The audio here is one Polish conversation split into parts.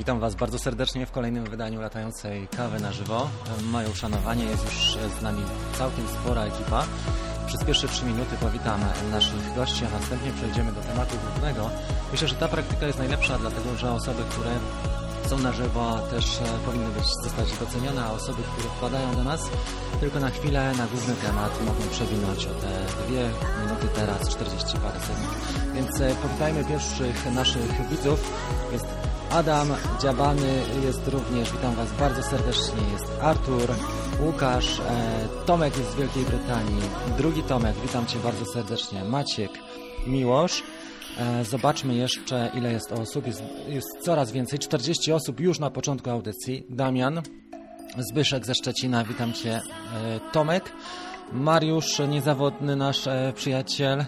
witam Was bardzo serdecznie w kolejnym wydaniu latającej kawy na żywo. Moje uszanowanie jest już z nami całkiem spora ekipa. Przez pierwsze trzy minuty powitam naszych gości, a następnie przejdziemy do tematu głównego. Myślę, że ta praktyka jest najlepsza, dlatego że osoby, które są na żywo też e, powinny być, zostać docenione, a osoby, które wpadają do nas tylko na chwilę na główny temat mogą przewinąć o te dwie minuty teraz, 40 parę sekund. Więc e, powitajmy pierwszych naszych widzów. Jest Adam Dziabany jest również, witam Was bardzo serdecznie, jest Artur, Łukasz, e, Tomek jest z Wielkiej Brytanii, drugi Tomek, witam Cię bardzo serdecznie, Maciek, Miłosz, e, Zobaczmy jeszcze, ile jest osób. Jest, jest, coraz więcej. 40 osób już na początku audycji. Damian, Zbyszek ze Szczecina, witam Cię. E, Tomek, Mariusz, niezawodny nasz przyjaciel.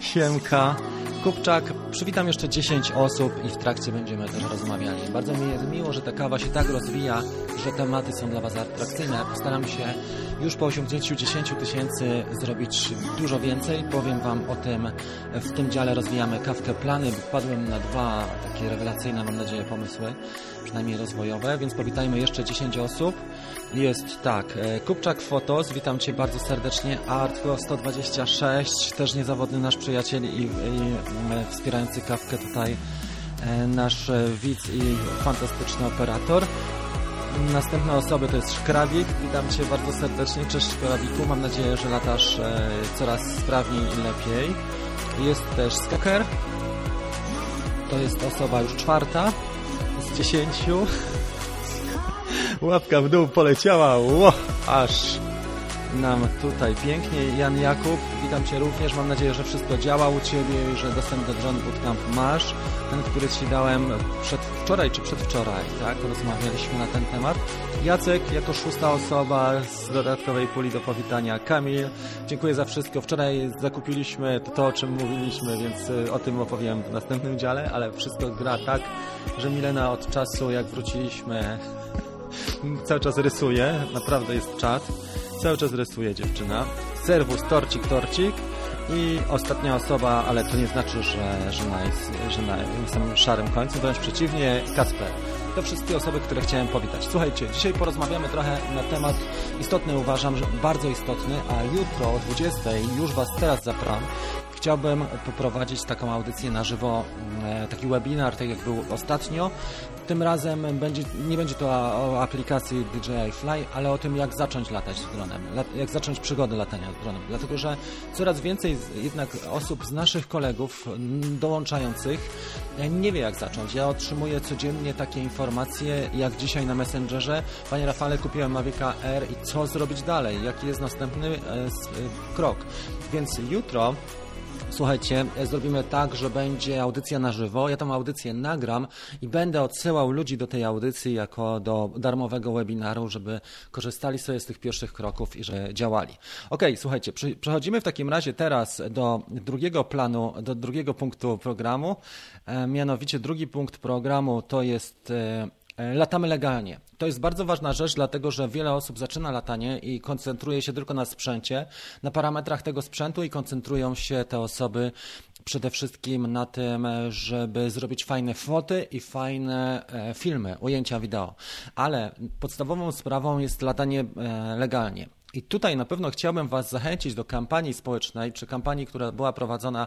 Siemka. Kupczak, przywitam jeszcze 10 osób i w trakcie będziemy też rozmawiali. Bardzo mi jest miło, że ta kawa się tak rozwija, że tematy są dla Was atrakcyjne. Postaram się już po osiągnięciu 10 tysięcy zrobić dużo więcej. Powiem Wam o tym. W tym dziale rozwijamy kawkę plany. Wpadłem na dwa takie rewelacyjne, mam nadzieję, pomysły, przynajmniej rozwojowe, więc powitajmy jeszcze 10 osób. Jest tak, e, Kupczak Fotos, witam Cię bardzo serdecznie, Artko 126, też niezawodny nasz przyjaciel i, i wspierający kawkę tutaj e, nasz e, widz i fantastyczny operator. Następne osoby to jest Szkrawik, witam Cię bardzo serdecznie, cześć Szkrawiku, mam nadzieję, że latasz coraz sprawniej i lepiej. Jest też Skaker, to jest osoba już czwarta z dziesięciu. Łapka w dół poleciała, ło, aż nam tutaj pięknie. Jan Jakub, witam Cię również. Mam nadzieję, że wszystko działa u Ciebie i że dostęp do John Bootcamp masz. Ten, który Ci dałem przedwczoraj czy przedwczoraj, tak? Rozmawialiśmy na ten temat. Jacek, jako szósta osoba z dodatkowej puli do powitania. Kamil, dziękuję za wszystko. Wczoraj zakupiliśmy to, o czym mówiliśmy, więc y, o tym opowiem w następnym dziale, ale wszystko gra tak, że Milena od czasu, jak wróciliśmy cały czas rysuje, naprawdę jest czat. Cały czas rysuje dziewczyna. Serwus, torcik, torcik. I ostatnia osoba, ale to nie znaczy, że, że, na, że na samym szarym końcu, wręcz przeciwnie, Kasper. To wszystkie osoby, które chciałem powitać. Słuchajcie, dzisiaj porozmawiamy trochę na temat istotny, uważam, że bardzo istotny, a jutro o 20 już Was teraz zapraszam chciałbym poprowadzić taką audycję na żywo, mm, taki webinar, tak jak był ostatnio. Tym razem będzie, nie będzie to o aplikacji DJI Fly, ale o tym, jak zacząć latać z dronem, jak zacząć przygodę latania z dronem. Dlatego, że coraz więcej jednak osób z naszych kolegów dołączających nie wie, jak zacząć. Ja otrzymuję codziennie takie informacje, jak dzisiaj na Messengerze. Panie Rafale, kupiłem Mavica R i co zrobić dalej? Jaki jest następny e, e, krok? Więc jutro Słuchajcie, zrobimy tak, że będzie audycja na żywo. Ja tą audycję nagram i będę odsyłał ludzi do tej audycji jako do darmowego webinaru, żeby korzystali sobie z tych pierwszych kroków i że działali. Ok, słuchajcie, przechodzimy w takim razie teraz do drugiego planu, do drugiego punktu programu. E, mianowicie drugi punkt programu to jest e, E, latamy legalnie. To jest bardzo ważna rzecz, dlatego że wiele osób zaczyna latanie i koncentruje się tylko na sprzęcie, na parametrach tego sprzętu i koncentrują się te osoby przede wszystkim na tym, żeby zrobić fajne foty i fajne filmy, ujęcia wideo. Ale podstawową sprawą jest latanie legalnie. I tutaj na pewno chciałbym Was zachęcić do kampanii społecznej, czy kampanii, która była prowadzona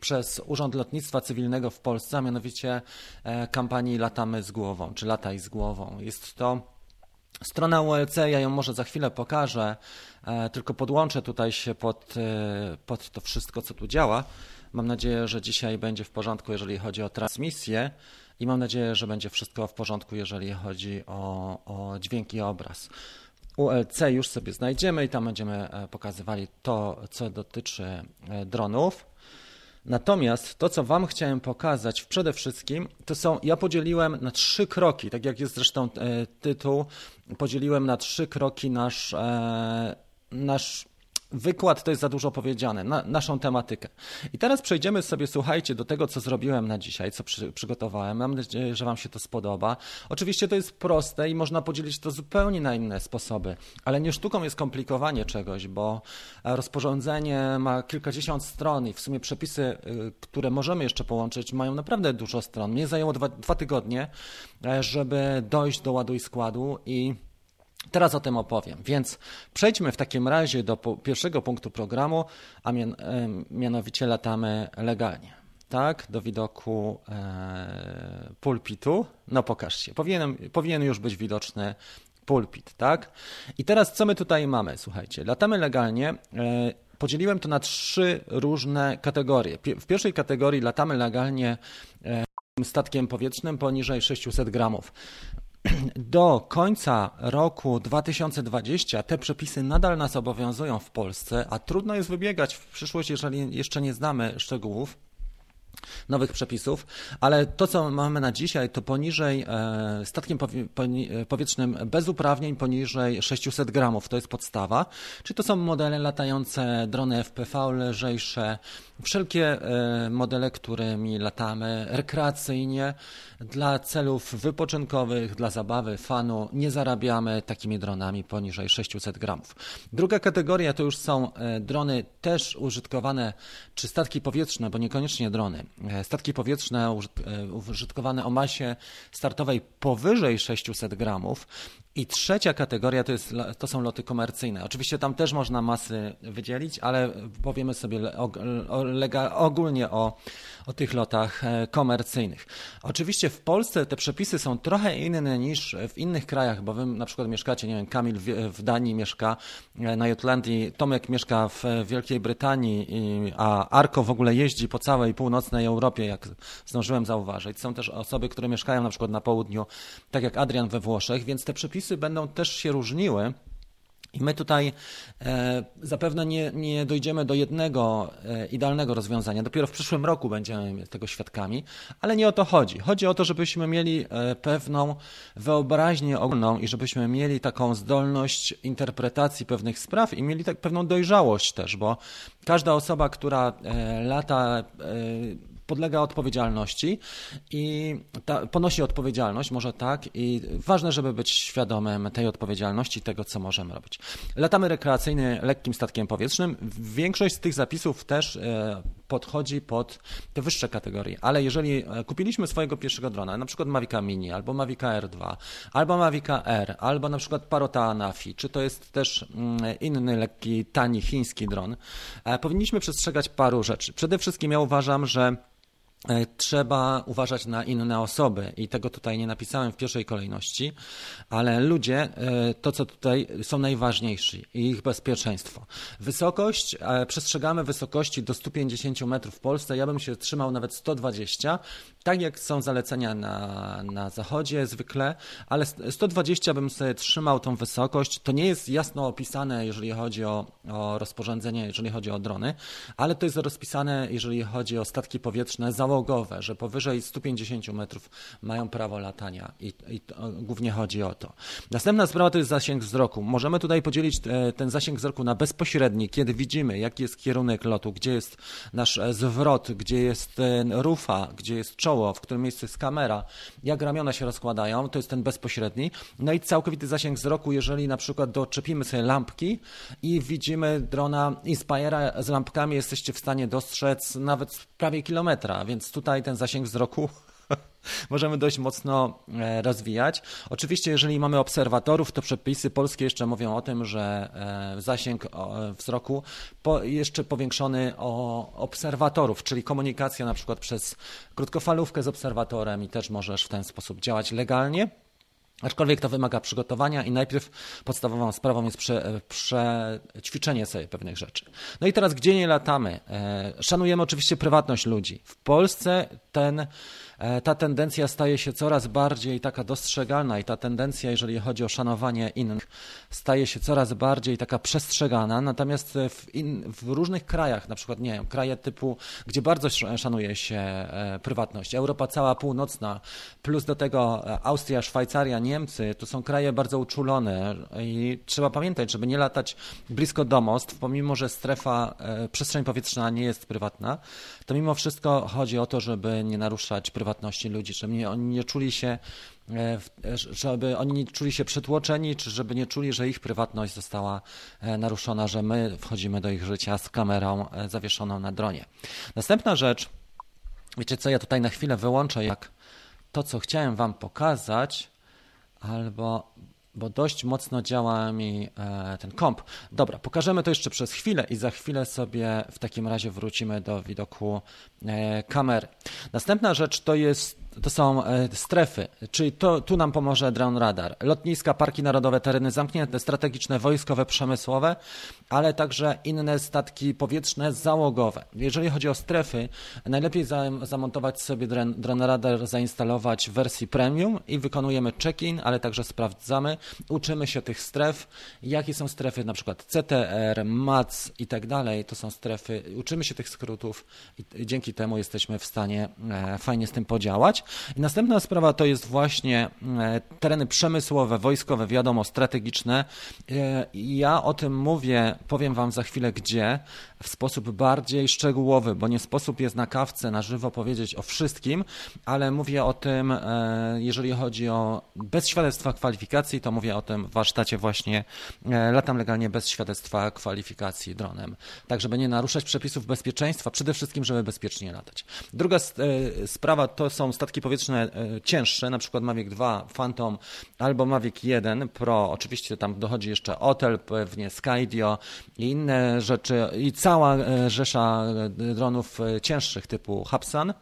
przez Urząd Lotnictwa Cywilnego w Polsce, a mianowicie e, kampanii Latamy z głową, czy Lataj z głową. Jest to strona ULC, ja ją może za chwilę pokażę, e, tylko podłączę tutaj się pod, e, pod to wszystko, co tu działa. Mam nadzieję, że dzisiaj będzie w porządku, jeżeli chodzi o transmisję i mam nadzieję, że będzie wszystko w porządku, jeżeli chodzi o, o dźwięk i obraz. ULC już sobie znajdziemy i tam będziemy pokazywali to, co dotyczy dronów. Natomiast to, co Wam chciałem pokazać przede wszystkim, to są, ja podzieliłem na trzy kroki, tak jak jest zresztą e, tytuł, podzieliłem na trzy kroki nasz, e, nasz wykład to jest za dużo powiedziane, na naszą tematykę. I teraz przejdziemy sobie, słuchajcie, do tego, co zrobiłem na dzisiaj, co przy, przygotowałem. Mam nadzieję, że Wam się to spodoba. Oczywiście to jest proste i można podzielić to zupełnie na inne sposoby, ale nie sztuką jest komplikowanie czegoś, bo rozporządzenie ma kilkadziesiąt stron i w sumie przepisy, y, które możemy jeszcze połączyć, mają naprawdę dużo stron. Mnie zajęło dwa, dwa tygodnie, e, żeby dojść do ładu i składu i Teraz o tym opowiem, więc przejdźmy w takim razie do pierwszego punktu programu, a mian, mianowicie latamy legalnie. Tak, do widoku e, pulpitu. No pokaż się, powinien, powinien już być widoczny pulpit, tak? I teraz co my tutaj mamy? Słuchajcie, latamy legalnie. E, podzieliłem to na trzy różne kategorie. W pierwszej kategorii latamy legalnie e, statkiem powietrznym poniżej 600 gramów. do końca roku 2020 te przepisy nadal nas obowiązują w Polsce, a trudno jest wybiegać w przyszłość, jeżeli jeszcze nie znamy szczegółów nowych przepisów, ale to, co mamy na dzisiaj, to poniżej e, statkiem powietrznym bez uprawnień poniżej 600 gramów, to jest podstawa. Czy to są modele latające, drony FPV lżejsze, wszelkie e, modele, którymi latamy rekreacyjnie, dla celów wypoczynkowych, dla zabawy, fanu, nie zarabiamy takimi dronami poniżej 600 gramów. Druga kategoria to już są e, drony też użytkowane, czy statki powietrzne, bo niekoniecznie drony, E, statki powietrzne użytkowane o masie startowej powyżej 600 gramów. I trzecia kategoria to, jest, to są loty komercyjne. Oczywiście tam też można masy wydzielić, ale powiemy sobie ogólnie o, o tych lotach e, komercyjnych. Oczywiście w Polsce te przepisy są trochę inne niż w innych krajach, bo wy na przykład mieszkacie, nie wiem, Kamil w Danii mieszka, na Jutlandii, Tomek mieszka w Wielkiej Brytanii, a Arko w ogóle jeździ po całej północnej Europie, jak zdążyłem zauważyć. Są też osoby, które mieszkają na przykład na południu, tak jak Adrian we Włoszech, więc te przepisy będą też się różniły. I my tutaj e, zapewne nie, nie dojdziemy do jednego e, idealnego rozwiązania. Dopiero w przyszłym roku będziemy tego świadkami, ale nie o to chodzi. Chodzi o to, żebyśmy mieli e, pewną wyobraźnię ogólną i żebyśmy mieli taką zdolność interpretacji pewnych spraw i mieli tak pewną dojrzałość też, bo każda osoba, która lata podlega odpowiedzialności i ta, ponosi odpowiedzialność, może tak, i ważne, żeby być świadomym tej odpowiedzialności, tego, co możemy robić. Latamy rekreacyjnie lekkim statkiem powietrznym. Większość z tych zapisów też e, podchodzi pod te wyższe kategorie, ale jeżeli e, kupiliśmy swojego pierwszego drona, na przykład Mavica Mini, albo Mavica R2, albo Mavica R, albo na przykład Parota Anafi, czy to jest też mm, inny lekki, tani chiński dron, e, powinniśmy przestrzegać paru rzeczy. Przede wszystkim ja uważam, że trzeba uważać na inne osoby i tego tutaj nie napisałem w pierwszej kolejności, ale ludzie, e, to co tutaj są najważniejsi i ich bezpieczeństwo. Wysokość, e, przestrzegamy wysokości do 150 metrów w Polsce, ja bym się trzymał nawet 120, tak jak są zalecenia na, na zachodzie zwykle, ale 120 bym sobie trzymał tą wysokość. To nie jest jasno opisane, jeżeli chodzi o, o rozporządzenie, jeżeli chodzi o drony, ale to jest rozpisane, jeżeli chodzi o statki powietrzne załogowe, że powyżej 150 metrów mają prawo latania i, i to, głównie chodzi o to. Następna sprawa to jest zasięg wzroku. Możemy tutaj podzielić e, ten zasięg wzroku na bezpośredni, kiedy widzimy, jaki jest kierunek lotu, gdzie jest nasz e, zwrot, gdzie jest rufa, gdzie jest czoło, czoło, w którym miejscu jest kamera, jak ramiona się rozkładają, to jest ten bezpośredni. No i całkowity zasięg wzroku, jeżeli na przykład doczepimy sobie lampki i widzimy drona Inspira z lampkami, jesteście w stanie dostrzec nawet prawie kilometra, więc tutaj ten zasięg wzroku możemy dość mocno e, rozwijać. Oczywiście, jeżeli mamy obserwatorów, to przepisy polskie jeszcze mówią o tym, że e, zasięg wzroku jeszcze powiększony o obserwatorów, czyli komunikacja na przykład przez krótkofalówkę z obserwatorem i też możesz w ten sposób działać legalnie. Aczkolwiek to wymaga przygotowania i najpierw podstawową sprawą jest prze, przećwiczenie sobie pewnych rzeczy. No i teraz, gdzie nie latamy? E, szanujemy oczywiście prywatność ludzi. W Polsce ten E, ta tendencja staje się coraz bardziej taka dostrzegalna i ta tendencja, jeżeli chodzi o szanowanie innych, staje się coraz bardziej taka przestrzegana. Natomiast w, in, w różnych krajach, na przykład, nie wiem, kraje typu, gdzie bardzo szanuje się e, prywatność, Europa cała północna, plus do tego e, Austria, Szwajcaria, Niemcy, to są kraje bardzo uczulone i trzeba pamiętać, żeby nie latać blisko domostw, pomimo, że strefa, e, przestrzeń powietrzna nie jest prywatna, to mimo wszystko chodzi o to, żeby nie naruszać prywatności ludzi, żeby oni nie czuli się e, żeby oni nie czuli się przytłoczeni, czy żeby nie czuli, że ich prywatność została naruszona, że my wchodzimy do ich życia z kamerą zawieszoną na dronie. Następna rzecz, wiecie co, ja tutaj na chwilę wyłączę, jak to, co chciałem Wam pokazać, albo bo dość mocno działa mi e, ten komp. Dobra, pokażemy to jeszcze przez chwilę i za chwilę sobie w takim razie wrócimy do widoku e, kamery. Następna rzecz to jest to są e, strefy, czyli to, tu nam pomoże Drone Radar. Lotniska, parki narodowe, tereny zamknięte, strategiczne, wojskowe, przemysłowe, ale także inne statki powietrzne załogowe. Jeżeli chodzi o strefy, najlepiej zamontować sobie Drone Radar, zainstalować w wersji premium i wykonujemy check-in, ale także sprawdzamy, uczymy się tych stref, jakie są strefy, na przykład CTR, MAC i tak dalej, to są strefy, uczymy się tych skrótów i dzięki temu jesteśmy w stanie e, fajnie z tym podziałać. I następna sprawa to jest właśnie e, tereny przemysłowe, wojskowe, wiadomo, strategiczne. E, ja o tym mówię, powiem Wam za chwilę gdzie, w sposób bardziej szczegółowy, bo nie sposób jest na kawce na żywo powiedzieć o wszystkim, ale mówię o tym, e, jeżeli chodzi o bez świadectwa kwalifikacji, to mówię o tym w warsztacie właśnie latam legalnie bez świadectwa kwalifikacji dronem, tak żeby nie naruszać przepisów bezpieczeństwa, przede wszystkim, żeby bezpiecznie latać. Druga sprawa to są statki powietrzne e, cięższe, na przykład Mavic 2 Phantom albo Mavic 1 Pro, oczywiście tam dochodzi jeszcze Otel, pewnie Skydio i inne rzeczy i cała e, rzesza e, dronów cięższych typu Hubsan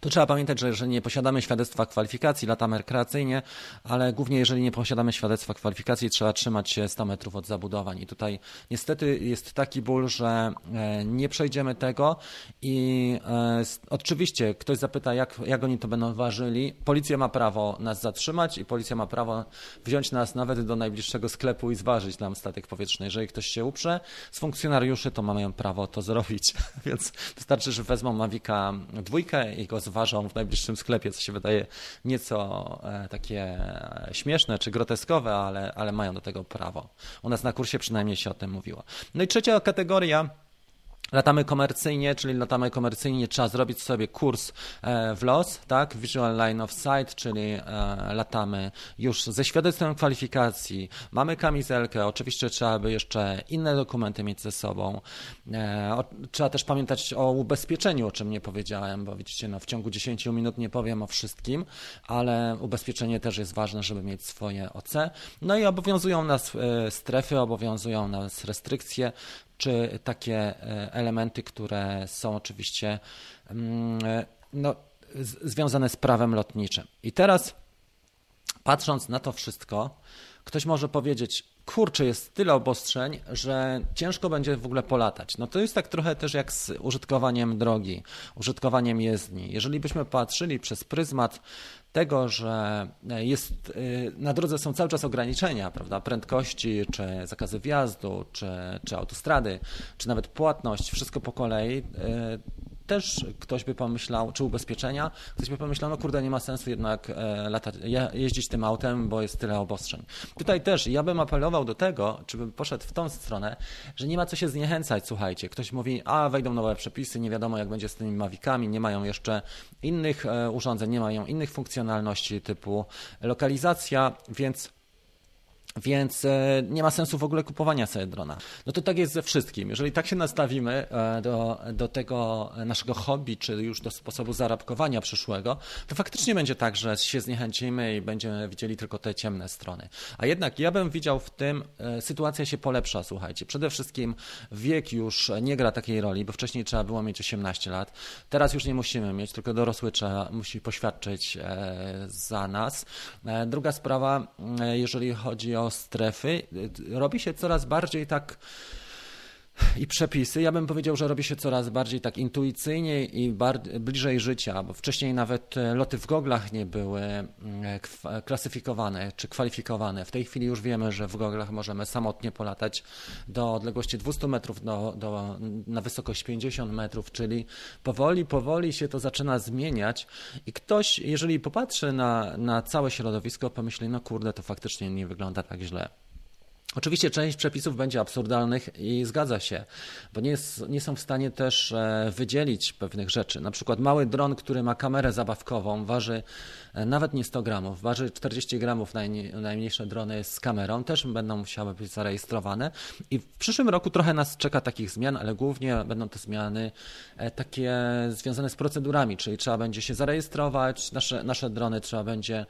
to trzeba pamiętać, że jeżeli nie posiadamy świadectwa kwalifikacji, latamy rekreacyjnie, ale głównie jeżeli nie posiadamy świadectwa kwalifikacji, trzeba trzymać się 100 metrów od zabudowań. I tutaj niestety jest taki ból, że e, nie przejdziemy tego i e, oczywiście ktoś zapyta, jak, jak oni to będą ważyli. Policja ma prawo nas zatrzymać i policja ma prawo wziąć nas nawet do najbliższego sklepu i zważyć nam statek powietrzny. Jeżeli ktoś się uprze z funkcjonariuszy, to mają prawo to zrobić, więc wystarczy, że wezmą Mavica dwójkę i go zważą w najbliższym sklepie, co się wydaje nieco e, takie e, śmieszne czy groteskowe, ale, ale mają do tego prawo. U nas na kursie przynajmniej się o tym mówiło. No i trzecia kategoria Latamy komercyjnie, czyli latamy komercyjnie, trzeba zrobić sobie kurs e, w los, tak? Visual Line of Sight, czyli e, latamy już ze świadectwem kwalifikacji, mamy kamizelkę, oczywiście trzeba by jeszcze inne dokumenty mieć ze sobą. E, trzeba też pamiętać o ubezpieczeniu, o czym nie powiedziałem, bo widzicie, no, w ciągu 10 minut nie powiem o wszystkim, ale ubezpieczenie też jest ważne, żeby mieć swoje OC. No i obowiązują nas strefy, obowiązują nas restrykcje, czy takie e, elementy, które są oczywiście mm, e, no, związane z prawem lotniczym. I teraz, patrząc na to wszystko, ktoś może powiedzieć, kurczę, jest tyle obostrzeń, że ciężko będzie w ogóle polatać. No to jest tak trochę też jak z użytkowaniem drogi, użytkowaniem jezdni. Jeżeli byśmy patrzyli przez pryzmat tego, że jest, y, na drodze są cały czas ograniczenia, prawda, prędkości, czy zakazy wjazdu, czy, czy autostrady, czy nawet płatność, wszystko po kolei, y, też ktoś by pomyślał, czy ubezpieczenia, ktoś by pomyślał, no kurde, nie ma sensu jednak e, jeździć tym autem, bo jest tyle obostrzeń. Tutaj też ja bym apelował do tego, czy bym poszedł w tą stronę, że nie ma co się zniechęcać, słuchajcie. Ktoś mówi, a wejdą nowe przepisy, nie wiadomo jak będzie z tymi mawikami, nie mają jeszcze innych e, urządzeń, nie mają innych funkcjonalności typu lokalizacja, więc więc e, nie ma sensu w ogóle kupowania sobie drona. No to tak jest ze wszystkim. Jeżeli tak się nastawimy e, do, do tego naszego hobby, czy już do sposobu zarabkowania przyszłego, to faktycznie będzie tak, że się zniechęcimy i będziemy widzieli tylko te ciemne strony. A jednak ja bym widział w tym, e, sytuacja się polepsza, słuchajcie. Przede wszystkim wiek już nie gra takiej roli, bo wcześniej trzeba było mieć 18 lat. Teraz już nie musimy mieć, tylko dorosły trzeba, musi poświadczyć za nas. Druga sprawa, jeżeli chodzi o strefy, robi się coraz bardziej tak i przepisy, ja bym powiedział, że robi się coraz bardziej tak intuicyjnie i bliżej życia, bo wcześniej nawet e, loty w goglach nie były mm, klasyfikowane czy kwalifikowane. W tej chwili już wiemy, że w goglach możemy samotnie polatać do odległości 200 metrów do, do, na wysokość 50 metrów, czyli powoli, powoli się to zaczyna zmieniać i ktoś, jeżeli popatrzy na, na całe środowisko, pomyśli, no kurde, to faktycznie nie wygląda tak źle. Oczywiście część przepisów będzie absurdalnych i zgadza się, bo nie, jest, nie, są w stanie też e, wydzielić pewnych rzeczy. Na przykład mały dron, który ma kamerę zabawkową, waży e, nawet nie 100 gramów, waży 40 gramów najmniejsze drony z kamerą, też będą musiały być zarejestrowane. I w przyszłym roku trochę nas czeka takich zmian, ale głównie będą to zmiany e, takie związane z procedurami, czyli trzeba będzie się zarejestrować, nasze, nasze drony trzeba będzie,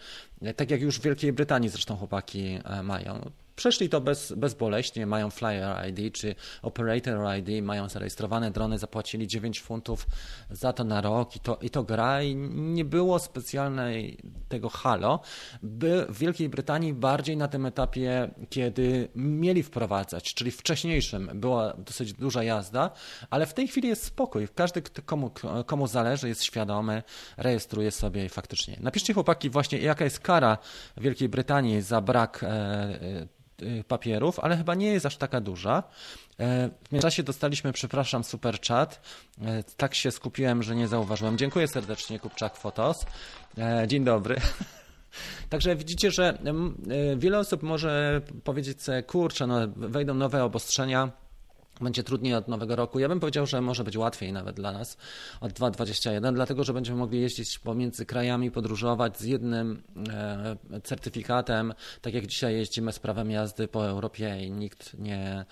tak jak już w Wielkiej Brytanii zresztą chłopaki mają, Przeszli to bez, bezboleśnie, mają Flyer ID czy Operator ID, mają zarejestrowane drony, zapłacili 9 funtów za to na rok i to, i to gra i nie było specjalnej tego halo. By w Wielkiej Brytanii bardziej na tym etapie, kiedy mieli wprowadzać, czyli wcześniejszym była dosyć duża jazda, ale w tej chwili jest spokój. Każdy, komu, komu zależy, jest świadomy, rejestruje sobie i faktycznie. Napiszcie chłopaki właśnie, jaka jest kara Wielkiej Brytanii za brak e, e papierów, ale chyba nie jest aż taka duża. E, w międzyczasie dostaliśmy, przepraszam, super chat. E, tak się skupiłem, że nie zauważyłem. Dziękuję serdecznie, Kupczak Fotos. E, dzień dobry. Także widzicie, że wiele osób może powiedzieć sobie, kurczę, no wejdą nowe obostrzenia, będzie trudniej od nowego roku. Ja bym powiedział, że może być łatwiej nawet dla nas od 2021, dlatego że będziemy mogli jeździć pomiędzy krajami, podróżować z jednym e, certyfikatem, tak jak dzisiaj jeździmy z prawem jazdy po Europie i nikt nie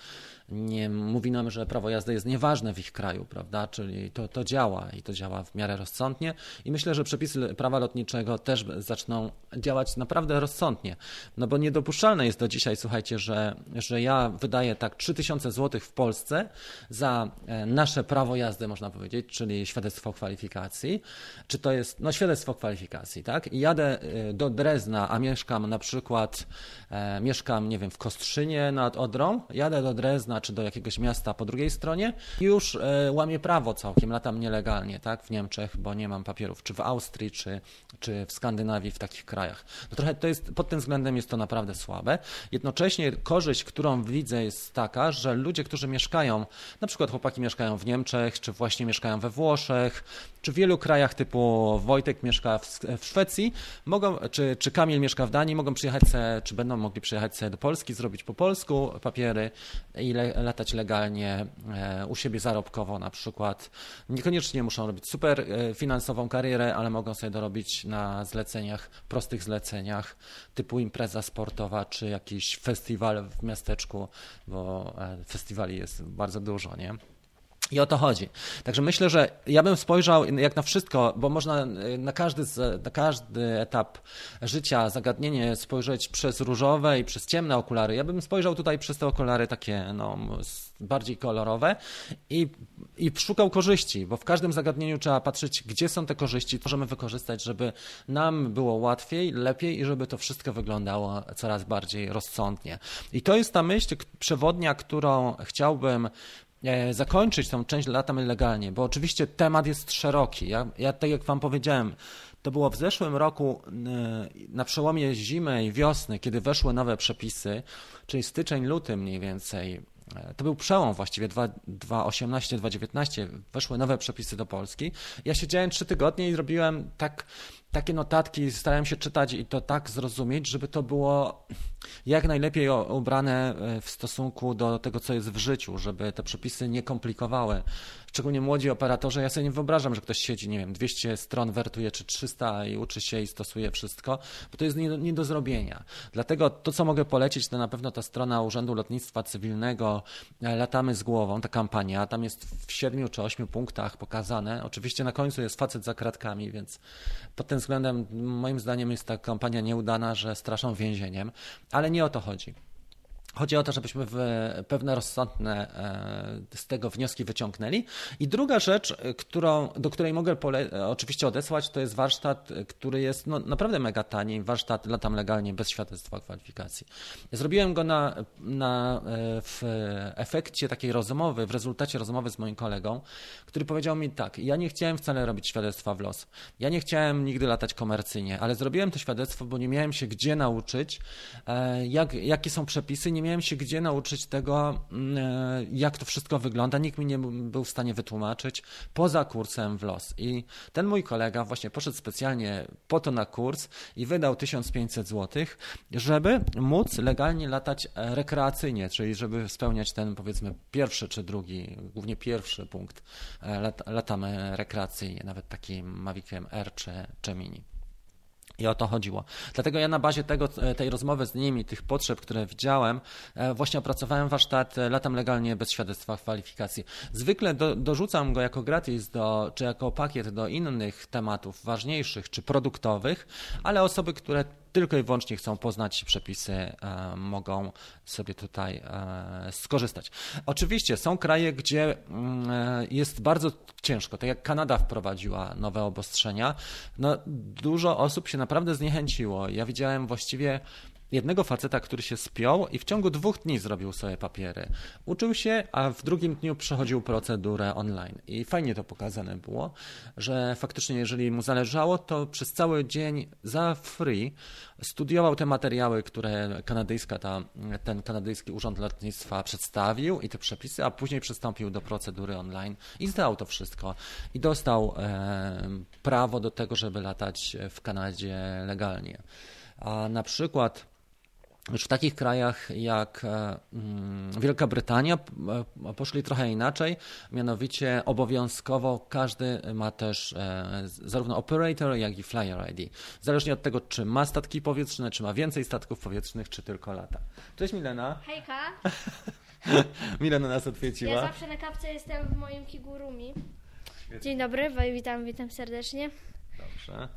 nie mówi nam, że prawo jazdy jest nieważne w ich kraju, prawda? Czyli to, to działa i to działa w miarę rozsądnie i myślę, że przepisy prawa lotniczego też zaczną działać naprawdę rozsądnie. No bo niedopuszczalne jest do dzisiaj, słuchajcie, że, że ja wydaję tak 3000 zł w Polsce za e, nasze prawo jazdy, można powiedzieć, czyli świadectwo kwalifikacji. Czy to jest, no świadectwo kwalifikacji, tak? I jadę e, do Drezna, a mieszkam na przykład, e, mieszkam, nie wiem, w Kostrzynie nad Odrą, jadę do Drezna czy do jakiegoś miasta po drugiej stronie, już e, łamię prawo całkiem, latam nielegalnie, tak, w Niemczech, bo nie mam papierów, czy w Austrii, czy, czy w Skandynawii, w takich krajach. No trochę to jest, pod tym względem jest to naprawdę słabe. Jednocześnie korzyść, którą widzę jest taka, że ludzie, którzy mieszkają, na przykład chłopaki mieszkają w Niemczech, czy właśnie mieszkają we Włoszech, czy w wielu krajach typu Wojtek mieszka w, w Szwecji, mogą, czy, czy Kamil mieszka w Danii, mogą przyjechać se, czy będą mogli przyjechać sobie do Polski, zrobić po polsku papiery i latać legalnie e, u siebie zarobkowo na przykład. Niekoniecznie muszą robić super e, finansową karierę, ale mogą sobie dorobić na zleceniach, prostych zleceniach typu impreza sportowa czy jakiś festiwal w miasteczku, bo e, festiwali jest bardzo dużo, nie? I o to chodzi. Także myślę, że ja bym spojrzał jak na wszystko, bo można na każdy, na każdy etap życia zagadnienie spojrzeć przez różowe i przez ciemne okulary. Ja bym spojrzał tutaj przez te okulary takie no, bardziej kolorowe i, i szukał korzyści, bo w każdym zagadnieniu trzeba patrzeć, gdzie są te korzyści, możemy wykorzystać, żeby nam było łatwiej, lepiej i żeby to wszystko wyglądało coraz bardziej rozsądnie. I to jest ta myśl przewodnia, którą chciałbym E, zakończyć tą część latam legalnie, bo oczywiście temat jest szeroki. Ja, ja tak jak Wam powiedziałem, to było w zeszłym roku e, na przełomie zimy i wiosny, kiedy weszły nowe przepisy, czyli styczeń, luty mniej więcej. E, to był przełom właściwie 2018-2019, weszły nowe przepisy do Polski. Ja siedziałem trzy tygodnie i zrobiłem tak takie notatki starałem się czytać i to tak zrozumieć, żeby to było jak najlepiej ubrane e, w stosunku do tego, co jest w życiu, żeby te przepisy nie komplikowały. Szczególnie młodzi operatorzy, ja sobie nie wyobrażam, że ktoś siedzi, nie wiem, 200 stron wertuje czy 300 i uczy się i stosuje wszystko, bo to jest nie do, nie do zrobienia. Dlatego to, co mogę polecić, to na pewno ta strona Urzędu Lotnictwa Cywilnego e, Latamy z głową, ta kampania, tam jest w 7 czy 8 punktach pokazane. Oczywiście na końcu jest facet za kratkami, więc pod tym względem moim zdaniem jest ta kampania nieudana, że straszą więzieniem, ale nie o to chodzi. Chodzi o to, żebyśmy pewne rozsądne e, z tego wnioski wyciągnęli. I druga rzecz, którą, do której mogę pole- oczywiście odesłać, to jest warsztat, który jest no, naprawdę mega tani. Warsztat latam legalnie bez świadectwa kwalifikacji. Zrobiłem go na, na, e, w efekcie takiej rozmowy, w rezultacie rozmowy z moim kolegą, który powiedział mi tak, ja nie chciałem wcale robić świadectwa w los. Ja nie chciałem nigdy latać komercyjnie, ale zrobiłem to świadectwo, bo nie miałem się gdzie nauczyć, e, jak, jakie są przepisy, nie miałem się gdzie nauczyć tego, mm, e, jak to wszystko wygląda. Nikt mi nie był w stanie wytłumaczyć poza kursem w los. I ten mój kolega właśnie poszedł specjalnie po to na kurs i wydał 1500 zł, żeby móc legalnie latać rekreacyjnie, czyli żeby spełniać ten powiedzmy pierwszy czy drugi, głównie pierwszy punkt. E, lat, latamy rekreacyjnie, nawet takim Maviciem R czy, czy Mini. I o to chodziło. Dlatego ja na bazie tego, e, tej rozmowy z nimi, tych potrzeb, które widziałem, e, właśnie opracowałem warsztat e, Latam legalnie bez świadectwa kwalifikacji. Zwykle do, dorzucam go jako gratis, do, czy jako pakiet do innych tematów ważniejszych czy produktowych, ale osoby, które tylko i wyłącznie chcą poznać przepisy, e, mogą sobie tutaj e, skorzystać. Oczywiście są kraje, gdzie mm, e, jest bardzo ciężko, tak jak Kanada wprowadziła nowe obostrzenia, no dużo osób się naprawdę zniechęciło. Ja widziałem właściwie jednego faceta, który się spiął i w ciągu dwóch dni zrobił sobie papiery. Uczył się, a w drugim dniu przechodził procedurę online. I fajnie to pokazane było, że faktycznie, jeżeli mu zależało, to przez cały dzień za free studiował te materiały, które kanadyjska ta, ten kanadyjski urząd lotnictwa przedstawił i te przepisy, a później przystąpił do procedury online i zdał to wszystko. I dostał e, prawo do tego, żeby latać w Kanadzie legalnie. A na przykład w takich krajach jak e, mm, Wielka Brytania e, poszli trochę inaczej, mianowicie obowiązkowo każdy ma też e, zarówno operator, jak i flyer ID. Zależnie od tego, czy ma statki powietrzne, czy ma więcej statków powietrznych, czy tylko lata. Cześć Milena. Hejka. Milena nas odwiedziła. Ja zawsze na kapce jestem w moim kigurumi. Dzień dobry, witam, witam serdecznie. Dobrze.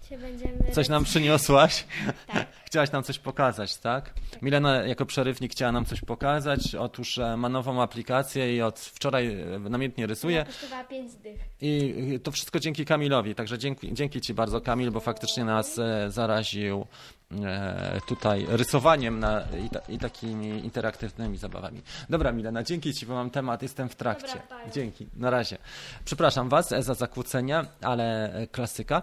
Coś nam przyniosłaś? Tak. Chciałaś nam coś pokazać, tak? tak? Milena jako przerywnik chciała nam coś pokazać. Otóż e, ma nową aplikację i od wczoraj e, namiętnie rysuje. kosztowała 5 dych. I to wszystko dzięki Kamilowi, także dzięki, dzięki Ci bardzo Kamil, bo faktycznie nas e, zaraził tutaj rysowaniem na, i, i, takimi interaktywnymi zabawami. Dobra, Milena, dzięki Ci, bo mam temat, jestem w trakcie. Dobra, dzięki, na razie. Przepraszam Was za zakłócenia, ale klasyka.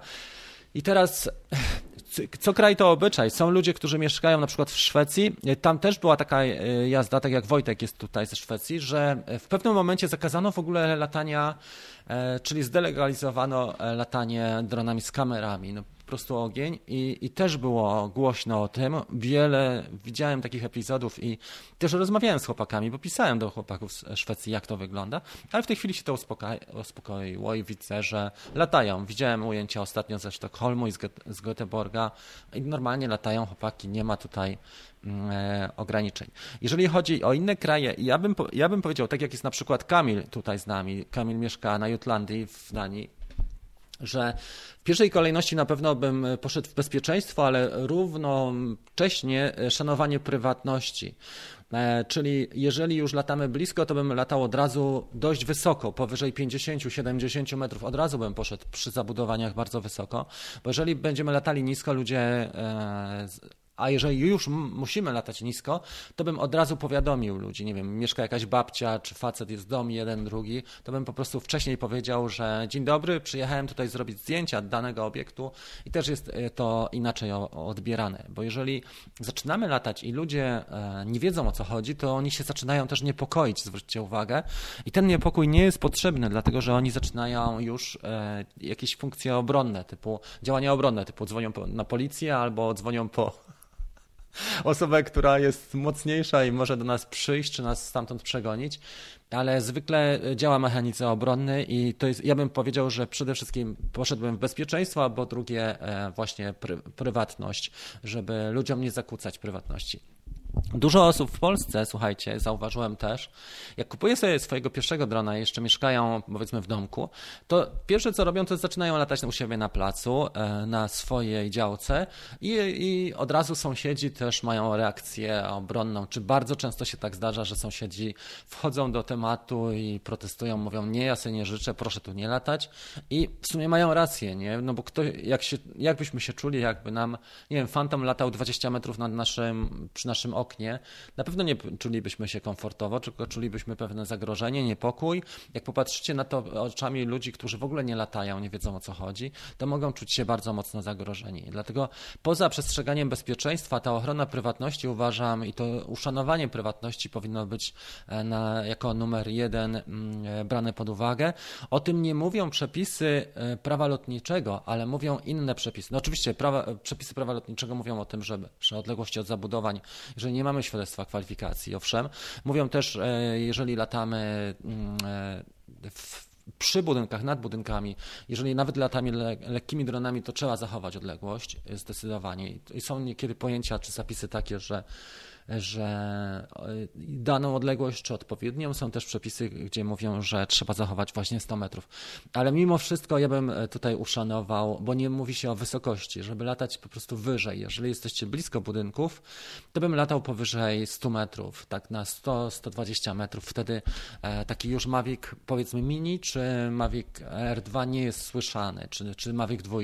I teraz co kraj to obyczaj. Są ludzie, którzy mieszkają na przykład w Szwecji. Tam też była taka e, jazda, tak jak Wojtek jest tutaj ze Szwecji, że w pewnym momencie zakazano w ogóle latania, e, czyli zdelegalizowano e, latanie dronami z kamerami. No, prostu ogień i, i też było głośno o tym. Wiele widziałem takich epizodów i też rozmawiałem z chłopakami, bo pisałem do chłopaków z Szwecji, jak to wygląda, ale w tej chwili się to uspokoiło i widzę, że latają. Widziałem ujęcia ostatnio ze Sztokholmu i z, z Göteborga i normalnie latają chłopaki, nie ma tutaj mm, e, ograniczeń. Jeżeli chodzi o inne kraje, ja bym, ja bym powiedział, tak jak jest na przykład Kamil tutaj z nami, Kamil mieszka na Jutlandii w Danii, że w pierwszej kolejności na pewno bym poszedł w bezpieczeństwo, ale równocześnie szanowanie prywatności. E, czyli jeżeli już latamy blisko, to bym latał od razu dość wysoko, powyżej 50-70 metrów. Od razu bym poszedł przy zabudowaniach bardzo wysoko, bo jeżeli będziemy latali nisko, ludzie e, a jeżeli już musimy latać nisko, to bym od razu powiadomił ludzi, nie wiem, mieszka jakaś babcia, czy facet jest w domu, jeden, drugi, to bym po prostu wcześniej powiedział, że dzień dobry, przyjechałem tutaj zrobić zdjęcia danego obiektu i też jest e, to inaczej odbierane, bo jeżeli zaczynamy latać i ludzie e, nie wiedzą o co chodzi, to oni się zaczynają też niepokoić, zwróćcie uwagę, i ten niepokój nie jest potrzebny, dlatego że oni zaczynają już e, jakieś funkcje obronne, typu działania obronne, typu dzwonią na policję albo dzwonią po osobę, która jest mocniejsza i może do nas przyjść, czy nas stamtąd przegonić, ale zwykle działa mechanice obronny i to jest, ja bym powiedział, że przede wszystkim poszedłbym w bezpieczeństwo, albo drugie e, właśnie prywatność, żeby ludziom nie zakłócać prywatności. Dużo osób w Polsce, słuchajcie, zauważyłem też, jak kupuje sobie swojego pierwszego drona, jeszcze mieszkają powiedzmy w domku, to pierwsze co robią, to zaczynają latać u siebie na placu, e, na swojej działce i, i od razu sąsiedzi też mają reakcję obronną. Czy bardzo często się tak zdarza, że sąsiedzi wchodzą do tematu i protestują, mówią nie, ja sobie nie życzę, proszę tu nie latać i w sumie mają rację, nie? No bo kto, jak się, jakbyśmy się czuli, jakby nam, nie wiem, fantom latał 20 metrów nad naszym, przy naszym oknie, oknie, na pewno nie czulibyśmy się komfortowo, tylko czulibyśmy pewne zagrożenie, niepokój. Jak popatrzycie na to oczami ludzi, którzy w ogóle nie latają, nie wiedzą o co chodzi, to mogą czuć się bardzo mocno zagrożeni. Dlatego poza przestrzeganiem bezpieczeństwa, ta ochrona prywatności uważam i to uszanowanie prywatności powinno być e, na, jako numer jeden mm, e, brane pod uwagę. O tym nie mówią przepisy e, prawa lotniczego, ale mówią inne przepisy. No oczywiście prawa, przepisy prawa lotniczego mówią o tym, żeby przy odległości od zabudowań, jeżeli nie mamy świadectwa kwalifikacji, owszem. Mówią też, e, jeżeli latamy mm, e, w przy budynkach, nad budynkami, jeżeli nawet latamy le, lekkimi dronami, to trzeba zachować odległość zdecydowanie. I są niekiedy pojęcia czy zapisy takie, że że e, daną odległość czy odpowiednią są też przepisy, gdzie mówią, że trzeba zachować właśnie 100 metrów. Ale mimo wszystko ja bym e, tutaj uszanował, bo nie mówi się o wysokości, żeby latać po prostu wyżej. Jeżeli jesteście blisko budynków, to bym latał powyżej 100 metrów, tak na 100-120 metrów. Wtedy e, taki już Mavic powiedzmy mini czy Mavic R2 nie jest słyszany, czy, czy Mavic 2.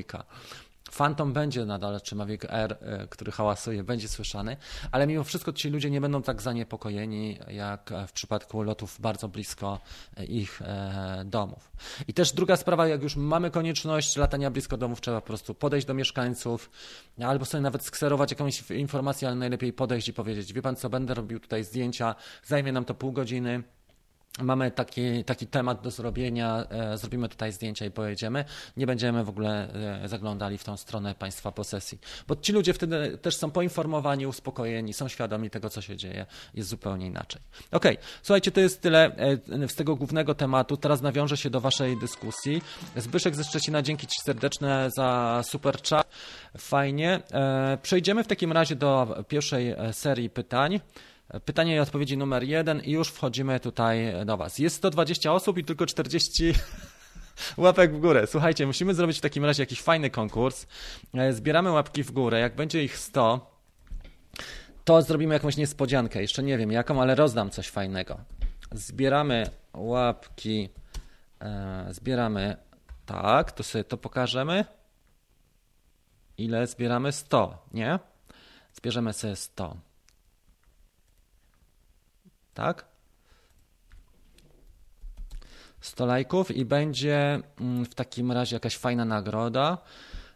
Phantom będzie nadal, czy Mavic R, e, który hałasuje, będzie słyszany, ale mimo wszystko ci ludzie nie będą tak zaniepokojeni, jak w przypadku lotów bardzo blisko e, ich e, domów. I też druga sprawa, jak już mamy konieczność latania blisko domów, trzeba po prostu podejść do mieszkańców, albo sobie nawet skserować jakąś informację, ale najlepiej podejść i powiedzieć, wie pan co, będę robił tutaj zdjęcia, zajmie nam to pół godziny, Mamy taki, taki temat do zrobienia, e, zrobimy tutaj zdjęcia i pojedziemy. Nie będziemy w ogóle e, zaglądali w tą stronę państwa posesji, bo ci ludzie wtedy też są poinformowani, uspokojeni, są świadomi tego, co się dzieje, jest zupełnie inaczej. Ok, słuchajcie, to jest tyle e, z tego głównego tematu. Teraz nawiążę się do Waszej dyskusji. Zbyszek ze Szczecina, dzięki Ci serdeczne za super chat. Fajnie. Przejdziemy w takim razie do pierwszej serii pytań. Pytanie i odpowiedzi numer jeden i już wchodzimy tutaj do Was. Jest 120 osób i tylko 40 łapek w górę. Słuchajcie, musimy zrobić w takim razie jakiś fajny konkurs. E, zbieramy łapki w górę. Jak będzie ich 100, to zrobimy jakąś niespodziankę. Jeszcze nie wiem jaką, ale rozdam coś fajnego. Zbieramy łapki. E, zbieramy. Tak, to sobie to pokażemy. Ile zbieramy? 100, nie? Zbierzemy sobie 100 tak? 100 lajków i będzie mm, w takim razie jakaś fajna nagroda.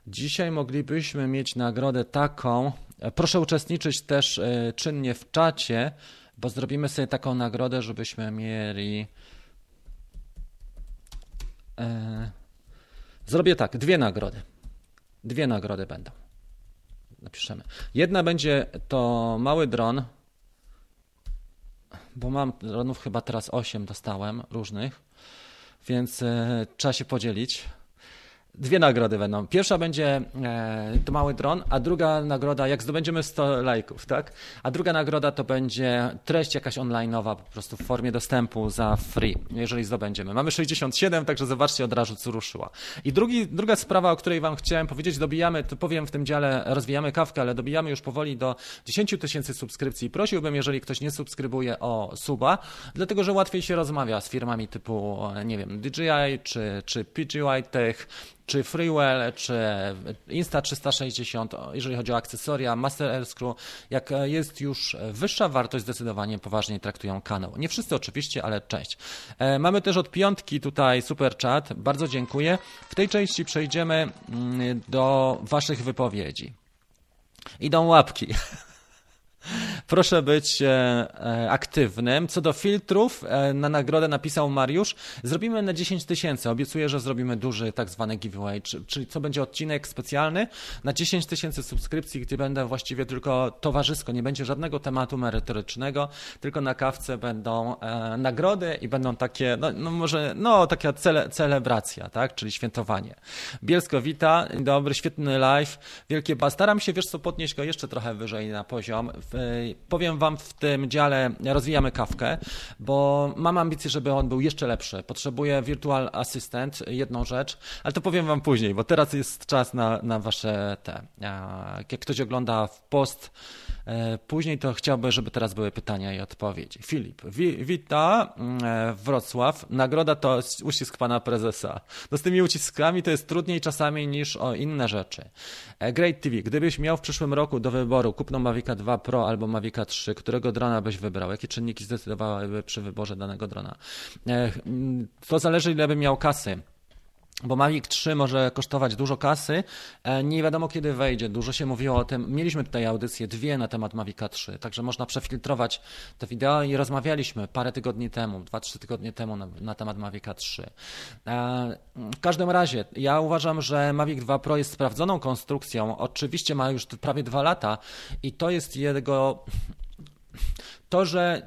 Dzisiaj moglibyśmy mieć nagrodę taką. E, proszę uczestniczyć też e, czynnie w czacie, bo zrobimy sobie taką nagrodę, żebyśmy mieli. E, zrobię tak, dwie nagrody. Dwie nagrody będą. Napiszemy. Jedna będzie to mały dron bo mam dronów chyba teraz 8 dostałem różnych, więc e, trzeba się podzielić nagrody będą. Pierwsza będzie e, to mały dron, a druga nagroda, jak zdobędziemy 100 lajków, tak? A druga nagroda to będzie treść jakaś online'owa, po prostu w formie dostępu za free, jeżeli zdobędziemy. Mamy 67, także zobaczcie od razu, co ruszyła. I drugi, druga sprawa, o której Wam chciałem powiedzieć, dobijamy, to powiem w tym dziale, rozwijamy kawkę, ale dobijamy już powoli do 10 tysięcy subskrypcji. Prosiłbym, jeżeli ktoś nie subskrybuje, o suba, dlatego że łatwiej się rozmawia z firmami typu, nie wiem, DJI czy, czy PGY Tech, czy Freewell, czy Insta360, jeżeli chodzi o akcesoria, Master Airscrew, jak jest już wyższa wartość, zdecydowanie poważniej traktują kanał. Nie wszyscy oczywiście, ale część. E, mamy też od piątki tutaj super chat, bardzo dziękuję. W tej części przejdziemy mm, do Waszych wypowiedzi. Idą łapki. Proszę być e, e, aktywnym. Co do filtrów, e, na nagrodę napisał Mariusz, zrobimy na 10 tysięcy. Obiecuję, że zrobimy duży tak zwany giveaway, czyli co będzie odcinek specjalny na 10 tysięcy subskrypcji, gdzie będę właściwie tylko towarzysko, nie będzie żadnego tematu merytorycznego, tylko na kawce będą nagrody i będą takie, no, no może, no taka cele, celebracja, tak, czyli świętowanie. Bielsko wita, dobry, świetny live, wielkie ba. Staram się, wiesz co, podnieść go jeszcze trochę wyżej na poziom. W powiem Wam w tym dziale, rozwijamy kawkę, bo mam ambicje, żeby on był jeszcze lepszy. Potrzebuję Virtual Assistant, jedną rzecz, ale to powiem Wam później, bo teraz jest czas na, na Wasze te. Jak ktoś ogląda w post, E, później to chciałbym, żeby teraz były pytania i odpowiedzi. Filip, wi wita e, Wrocław. Nagroda to uścisk pana prezesa. No z tymi uciskami to jest trudniej czasami niż o inne rzeczy. E, Great TV, gdybyś miał w przyszłym roku do wyboru kupno Mavica 2 Pro albo Mavica 3, którego drona byś wybrał? Jakie czynniki zdecydowałyby przy wyborze danego drona? To zależy ile bym miał kasy bo Mavic 3 może kosztować dużo kasy, e, nie wiadomo kiedy wejdzie, dużo się mówiło o tym, mieliśmy tutaj audycje, dwie na temat Mavica 3, także można przefiltrować te wideo i rozmawialiśmy parę tygodni temu, dwa, trzy tygodnie temu na, na temat Mavica 3. E, w każdym razie, ja uważam, że Mavic 2 Pro jest sprawdzoną konstrukcją, oczywiście ma już prawie dwa lata i to jest jego, to, że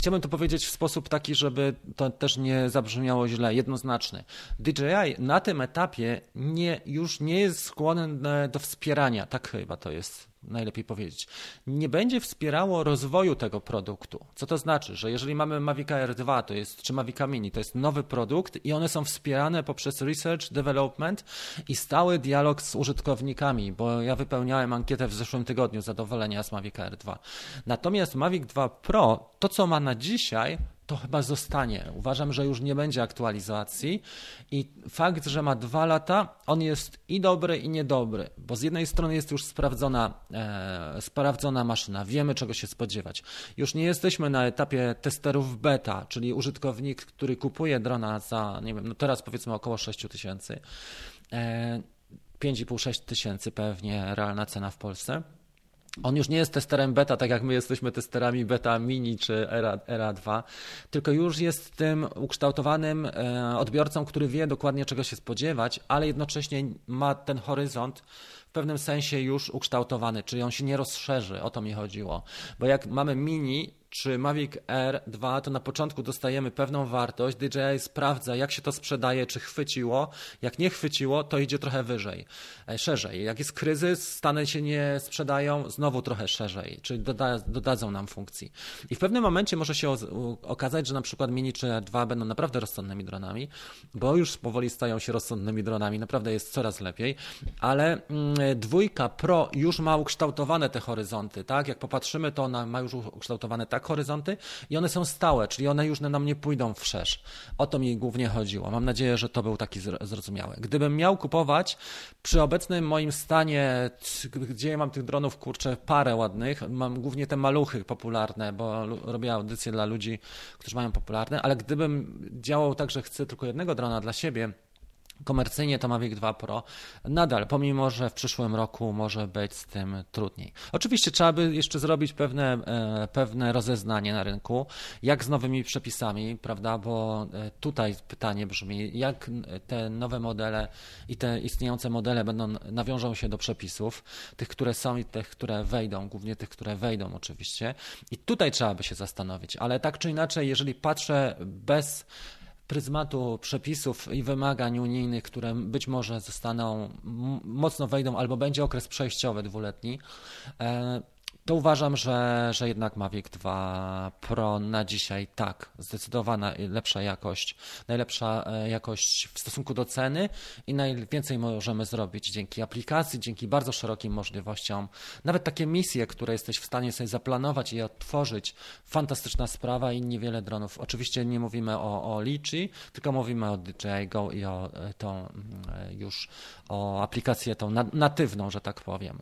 Chciałbym to powiedzieć w sposób taki, żeby to też nie zabrzmiało źle, jednoznaczny. DJI na tym etapie nie, już nie jest skłonny do wspierania, tak chyba to jest najlepiej powiedzieć, nie będzie wspierało rozwoju tego produktu. Co to znaczy? Że jeżeli mamy Mavic Air 2 to jest, czy Mavic Mini, to jest nowy produkt i one są wspierane poprzez research, development i stały dialog z użytkownikami, bo ja wypełniałem ankietę w zeszłym tygodniu zadowolenia z Mavic Air 2. Natomiast Mavic 2 Pro, to co ma na dzisiaj, to chyba zostanie. Uważam, że już nie będzie aktualizacji i fakt, że ma dwa lata, on jest i dobry, i niedobry, bo z jednej strony jest już sprawdzona, e, sprawdzona maszyna, wiemy czego się spodziewać. Już nie jesteśmy na etapie testerów beta, czyli użytkownik, który kupuje drona za, nie wiem, no teraz powiedzmy około 6 tysięcy, e, 5,5-6 tysięcy pewnie realna cena w Polsce on już nie jest testerem beta, tak jak my jesteśmy testerami beta mini czy ERA, ERA 2, tylko już jest tym ukształtowanym e, odbiorcą, który wie dokładnie czego się spodziewać, ale jednocześnie ma ten horyzont w pewnym sensie już ukształtowany, czyli on się nie rozszerzy, o to mi chodziło. Bo jak mamy mini, czy Mavic Air 2, to na początku dostajemy pewną wartość, DJI sprawdza, jak się to sprzedaje, czy chwyciło. Jak nie chwyciło, to idzie trochę wyżej, e, szerzej. Jak jest kryzys, stany się nie sprzedają, znowu trochę szerzej, czyli doda, dodadzą nam funkcji. I w pewnym momencie może się okazać, że na przykład Mini czy 2 będą naprawdę rozsądnymi dronami, bo już powoli stają się rozsądnymi dronami, naprawdę jest coraz lepiej, ale mm, dwójka Pro już ma ukształtowane te horyzonty, tak? Jak popatrzymy, to ona ma już ukształtowane tak tak, horyzonty i one są stałe, czyli one już nam nie pójdą wszerz. O to mi głównie chodziło. Mam nadzieję, że to był taki zrozumiały. Gdybym miał kupować przy obecnym moim stanie, gdzie mam tych dronów, kurczę, parę ładnych, mam głównie te maluchy popularne, bo robię audycje dla ludzi, którzy mają popularne, ale gdybym działał tak, że chcę tylko jednego drona dla siebie, Komercyjnie to Mavic 2 Pro nadal, pomimo że w przyszłym roku może być z tym trudniej. Oczywiście trzeba by jeszcze zrobić pewne, e, pewne rozeznanie na rynku, jak z nowymi przepisami, prawda, bo e, tutaj pytanie brzmi, jak te nowe modele i te istniejące modele będą, nawiążą się do przepisów, tych, które są i tych, które wejdą, głównie tych, które wejdą oczywiście. I tutaj trzeba by się zastanowić, ale tak czy inaczej, jeżeli patrzę bez pryzmatu przepisów i wymagań unijnych, które być może zostaną, mocno wejdą, albo będzie okres przejściowy dwuletni, e, to uważam, że, że jednak Mavic 2 Pro na dzisiaj tak, zdecydowana lepsza jakość, najlepsza e, jakość w stosunku do ceny i najwięcej możemy zrobić dzięki aplikacji, dzięki bardzo szerokim możliwościom. Nawet takie misje, które jesteś w stanie sobie zaplanować i otworzyć, fantastyczna sprawa i niewiele dronów. Oczywiście nie mówimy o, o tylko mówimy o DJI Go i o e, tą mm, e, już o aplikację tą natywną, że tak powiem.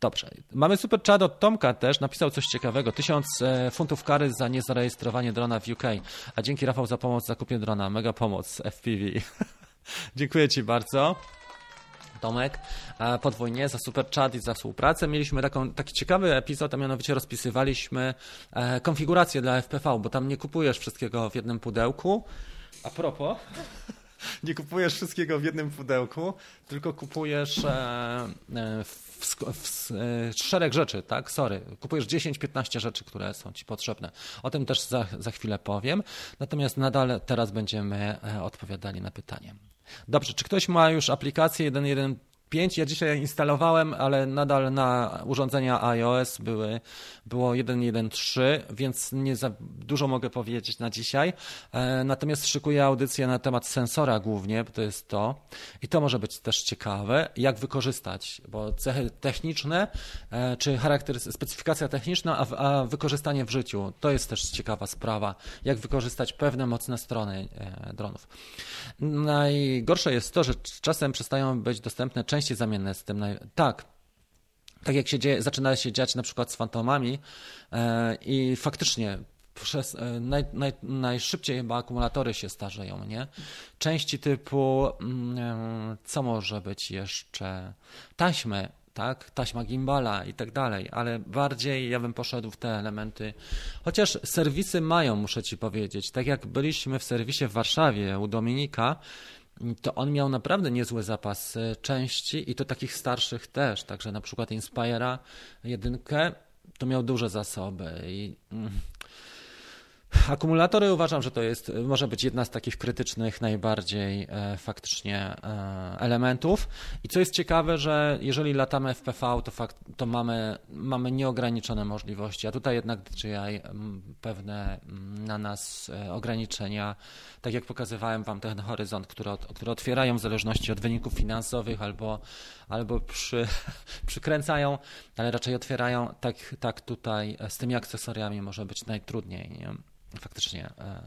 Dobrze. Mamy super chat od Tomka też. Napisał coś ciekawego. Tysiąc e, funtów kary za niezarejestrowanie drona w UK. A dzięki Rafał za pomoc w zakupie drona. Mega pomoc FPV. Dziękuję Ci bardzo. Tomek, podwójnie za super chat i za współpracę. Mieliśmy taką, taki ciekawy epizod, a mianowicie rozpisywaliśmy e, konfigurację dla FPV, bo tam nie kupujesz wszystkiego w jednym pudełku. A propos, nie kupujesz wszystkiego w jednym pudełku, tylko kupujesz e, e, w, w, e, szereg rzeczy, tak? Sorry, kupujesz 10-15 rzeczy, które są ci potrzebne. O tym też za, za chwilę powiem. Natomiast nadal teraz będziemy odpowiadali na pytanie. Dobrze, czy ktoś ma już aplikację 1.1 5 ja dzisiaj instalowałem, ale nadal na urządzenia iOS były, było 1.1.3, więc nie za dużo mogę powiedzieć na dzisiaj. E, natomiast szykuję audycję na temat sensora głównie, bo to jest to. I to może być też ciekawe, jak wykorzystać, bo cechy techniczne, e, czy charakter, specyfikacja techniczna, a, a wykorzystanie w życiu, to jest też ciekawa sprawa, jak wykorzystać pewne mocne strony e, dronów. Najgorsze jest to, że czasem przestają być dostępne części zamienne z tym. Tak, tak jak się dzieje, zaczyna się dziać na przykład z fantomami e, i faktycznie przez, e, naj, naj, najszybciej chyba akumulatory się starzeją, nie? Części typu, mm, co może być jeszcze? Taśmy, tak? Taśma gimbala i tak dalej, ale bardziej ja bym poszedł w te elementy. Chociaż serwisy mają, muszę ci powiedzieć. Tak jak byliśmy w serwisie w Warszawie u Dominika, to on miał naprawdę niezły zapas części i to takich starszych też. Także na przykład Inspira jedynkę to miał duże zasoby i mm, Akumulatory uważam, że to jest, może być jedna z takich krytycznych najbardziej e, faktycznie e, elementów. I co jest ciekawe, że jeżeli latamy w PV, to, fakt, to mamy, mamy nieograniczone możliwości, a tutaj jednak DJI pewne na nas e, ograniczenia, tak jak pokazywałem Wam ten horyzont, które otwierają w zależności od wyników finansowych albo, albo przy, przykręcają, ale raczej otwierają, tak, tak tutaj z tymi akcesoriami może być najtrudniej. Nie? Faktycznie e,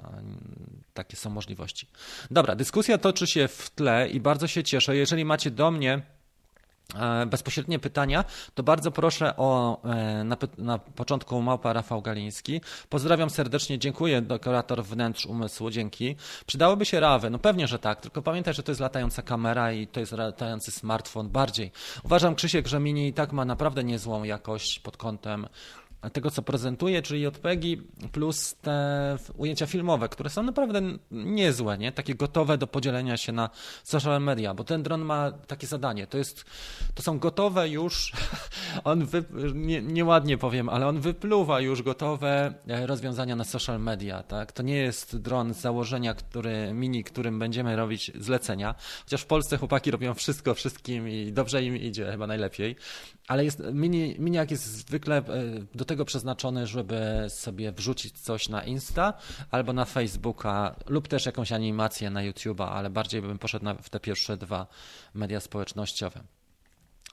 takie są możliwości. Dobra, dyskusja toczy się w tle i bardzo się cieszę. Jeżeli macie do mnie e, bezpośrednie pytania, to bardzo proszę o e, na, na, początku małpa Rafał Galiński. Pozdrawiam serdecznie, dziękuję dekorator wnętrz umysłu, dzięki. Przydałyby się rawy, no pewnie, że tak, tylko pamiętaj, że to jest latająca kamera i to jest latający smartfon bardziej. Uważam, Krzysiek, że Mini i tak ma naprawdę niezłą jakość pod kątem tego, co prezentuje, czyli JPEGi plus te ujęcia filmowe, które są naprawdę niezłe, nie? takie gotowe do podzielenia się na social media, bo ten dron ma takie zadanie, to jest, to są gotowe już, on wy, nie, nieładnie powiem, ale on wypluwa już gotowe e, rozwiązania na social media, tak? To nie jest dron z założenia, który, mini, którym będziemy robić zlecenia, chociaż w Polsce chłopaki robią wszystko wszystkim i dobrze im idzie, chyba najlepiej, ale jest, mini, miniak jest zwykle e, do tego przeznaczony, żeby sobie wrzucić coś na Insta albo na Facebooka lub też jakąś animację na YouTube'a, ale bardziej bym poszedł na, w te pierwsze dwa media społecznościowe.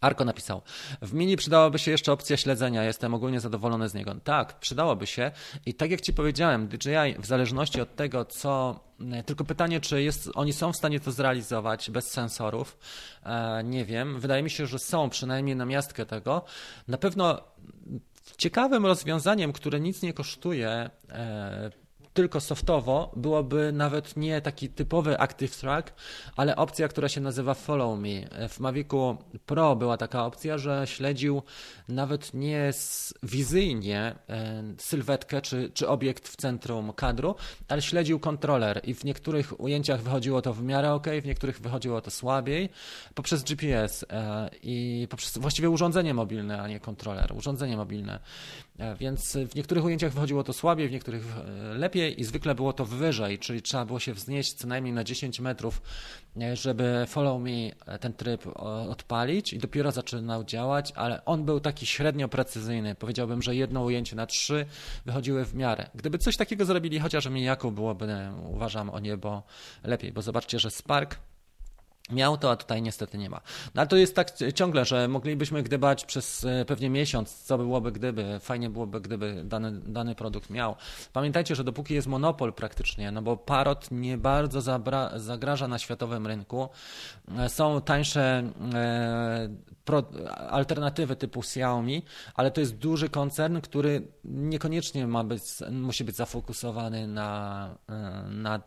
Arko napisał, w mini przydałaby się jeszcze opcja śledzenia, jestem ogólnie zadowolony z niego. Tak, przydałoby się i tak jak Ci powiedziałem, DJI w zależności od tego, co tylko pytanie, czy jest, oni są w stanie to zrealizować bez sensorów. E, nie wiem. Wydaje mi się, że są przynajmniej na miastkę tego. Na pewno ciekawym rozwiązaniem, które nic nie kosztuje, e, tylko softowo byłoby nawet nie taki typowy Active Track, ale opcja, która się nazywa Follow Me. W Mavicu Pro była taka opcja, że śledził nawet nie wizyjnie e, sylwetkę czy, czy obiekt w centrum kadru, ale śledził kontroler i w niektórych ujęciach wychodziło to w miarę ok, w niektórych wychodziło to słabiej poprzez GPS e, i poprzez właściwie urządzenie mobilne, a nie kontroler, urządzenie mobilne. E, więc w niektórych ujęciach wychodziło to słabiej, w niektórych e, lepiej i zwykle było to wyżej, czyli trzeba było się wznieść co najmniej na 10 metrów, e, żeby Follow Me ten tryb odpalić i dopiero zaczynał działać, ale on był taki średnio precyzyjny. Powiedziałbym, że jedno ujęcie na trzy wychodziły w miarę. Gdyby coś takiego zrobili chociaż Mijaku, byłoby, uważam, o niebo lepiej, bo zobaczcie, że Spark Miał to, a tutaj niestety nie ma. No ale to jest tak ciągle, że moglibyśmy gdybać przez e, pewnie miesiąc, co byłoby gdyby, fajnie byłoby gdyby dany, dany produkt miał. Pamiętajcie, że dopóki jest monopol praktycznie, no bo Parrot nie bardzo zabra, zagraża na światowym rynku, e, są tańsze e, pro, alternatywy typu Xiaomi, ale to jest duży koncern, który niekoniecznie ma być, musi być zafokusowany na, na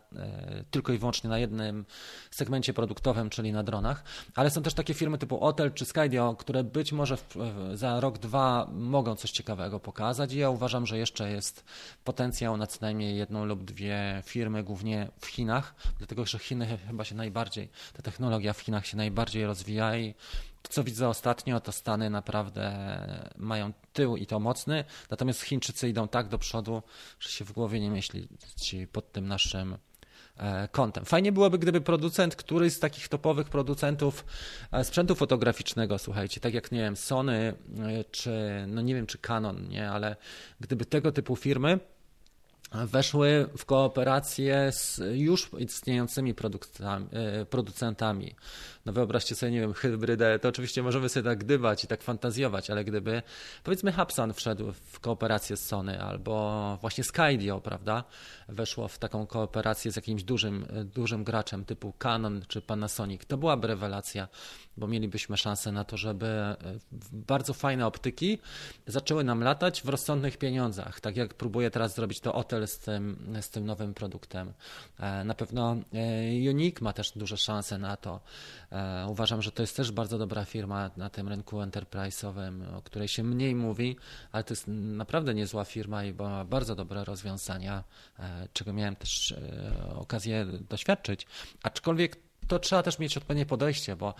tylko i wyłącznie na jednym segmencie produktowym, czyli na dronach, ale są też takie firmy typu Otel czy Skydio, które być może w, za rok, dwa mogą coś ciekawego pokazać. I ja uważam, że jeszcze jest potencjał na co najmniej jedną lub dwie firmy, głównie w Chinach, dlatego że Chiny chyba się najbardziej, ta technologia w Chinach się najbardziej rozwija i co widzę ostatnio, to Stany naprawdę mają tył i to mocny, natomiast Chińczycy idą tak do przodu, że się w głowie nie myśli pod tym naszym kątem. Fajnie byłoby, gdyby producent, któryś z takich topowych producentów e, sprzętu fotograficznego, słuchajcie, tak jak nie wiem, Sony czy no nie wiem, czy Canon, nie, ale gdyby tego typu firmy weszły w kooperację z już istniejącymi producentami. No wyobraźcie sobie, nie wiem, hybrydę, to oczywiście możemy sobie tak gdybać i tak fantazjować, ale gdyby, powiedzmy Hapsan wszedł w kooperację z Sony albo właśnie Skydio, prawda, weszło w taką kooperację z jakimś dużym, dużym graczem typu Canon czy Panasonic, to byłaby rewelacja, bo mielibyśmy szansę na to, żeby bardzo fajne optyki zaczęły nam latać w rozsądnych pieniądzach, tak jak próbuje teraz zrobić to Otel z tym, z tym nowym produktem. E, na pewno e, Unique ma też duże szanse na to. E, uważam, że to jest też bardzo dobra firma na tym rynku enterprise'owym, o której się mniej mówi, ale to jest naprawdę niezła firma i ma bardzo dobre rozwiązania, czego miałem też okazję doświadczyć. Aczkolwiek to trzeba też mieć odpowiednie podejście, bo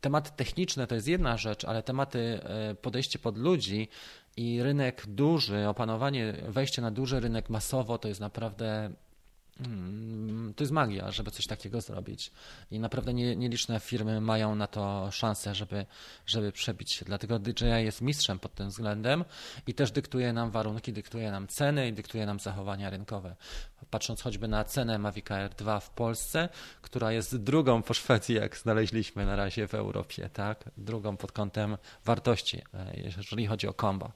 tematy techniczne to jest jedna rzecz, ale tematy podejście pod ludzi i rynek duży, opanowanie, wejście na duży rynek masowo to jest naprawdę to jest magia, żeby coś takiego zrobić. I naprawdę nie, nieliczne firmy mają na to szansę, żeby, żeby przebić. Dlatego DJI jest mistrzem pod tym względem i też dyktuje nam warunki, dyktuje nam ceny i dyktuje nam zachowania rynkowe patrząc choćby na cenę Mavic Air 2 w Polsce, która jest drugą po Szwecji, jak znaleźliśmy na razie w Europie, tak? Drugą pod kątem wartości, e, jeżeli chodzi o kombo.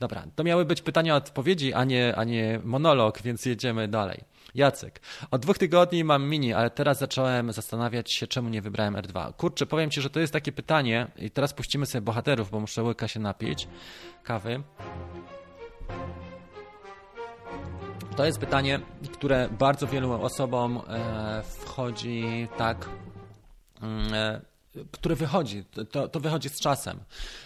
Dobra, to miały być pytania odpowiedzi, a nie, a nie monolog, więc jedziemy dalej. Jacek, od dwóch tygodni mam mini, ale teraz zacząłem zastanawiać się, czemu nie wybrałem R2. Kurczę, powiem Ci, że to jest takie pytanie i teraz puścimy sobie bohaterów, bo muszę łyka się napić kawy. To jest pytanie, które bardzo wielu osobom e, wchodzi tak mm, e, które wychodzi, to, to wychodzi z czasem.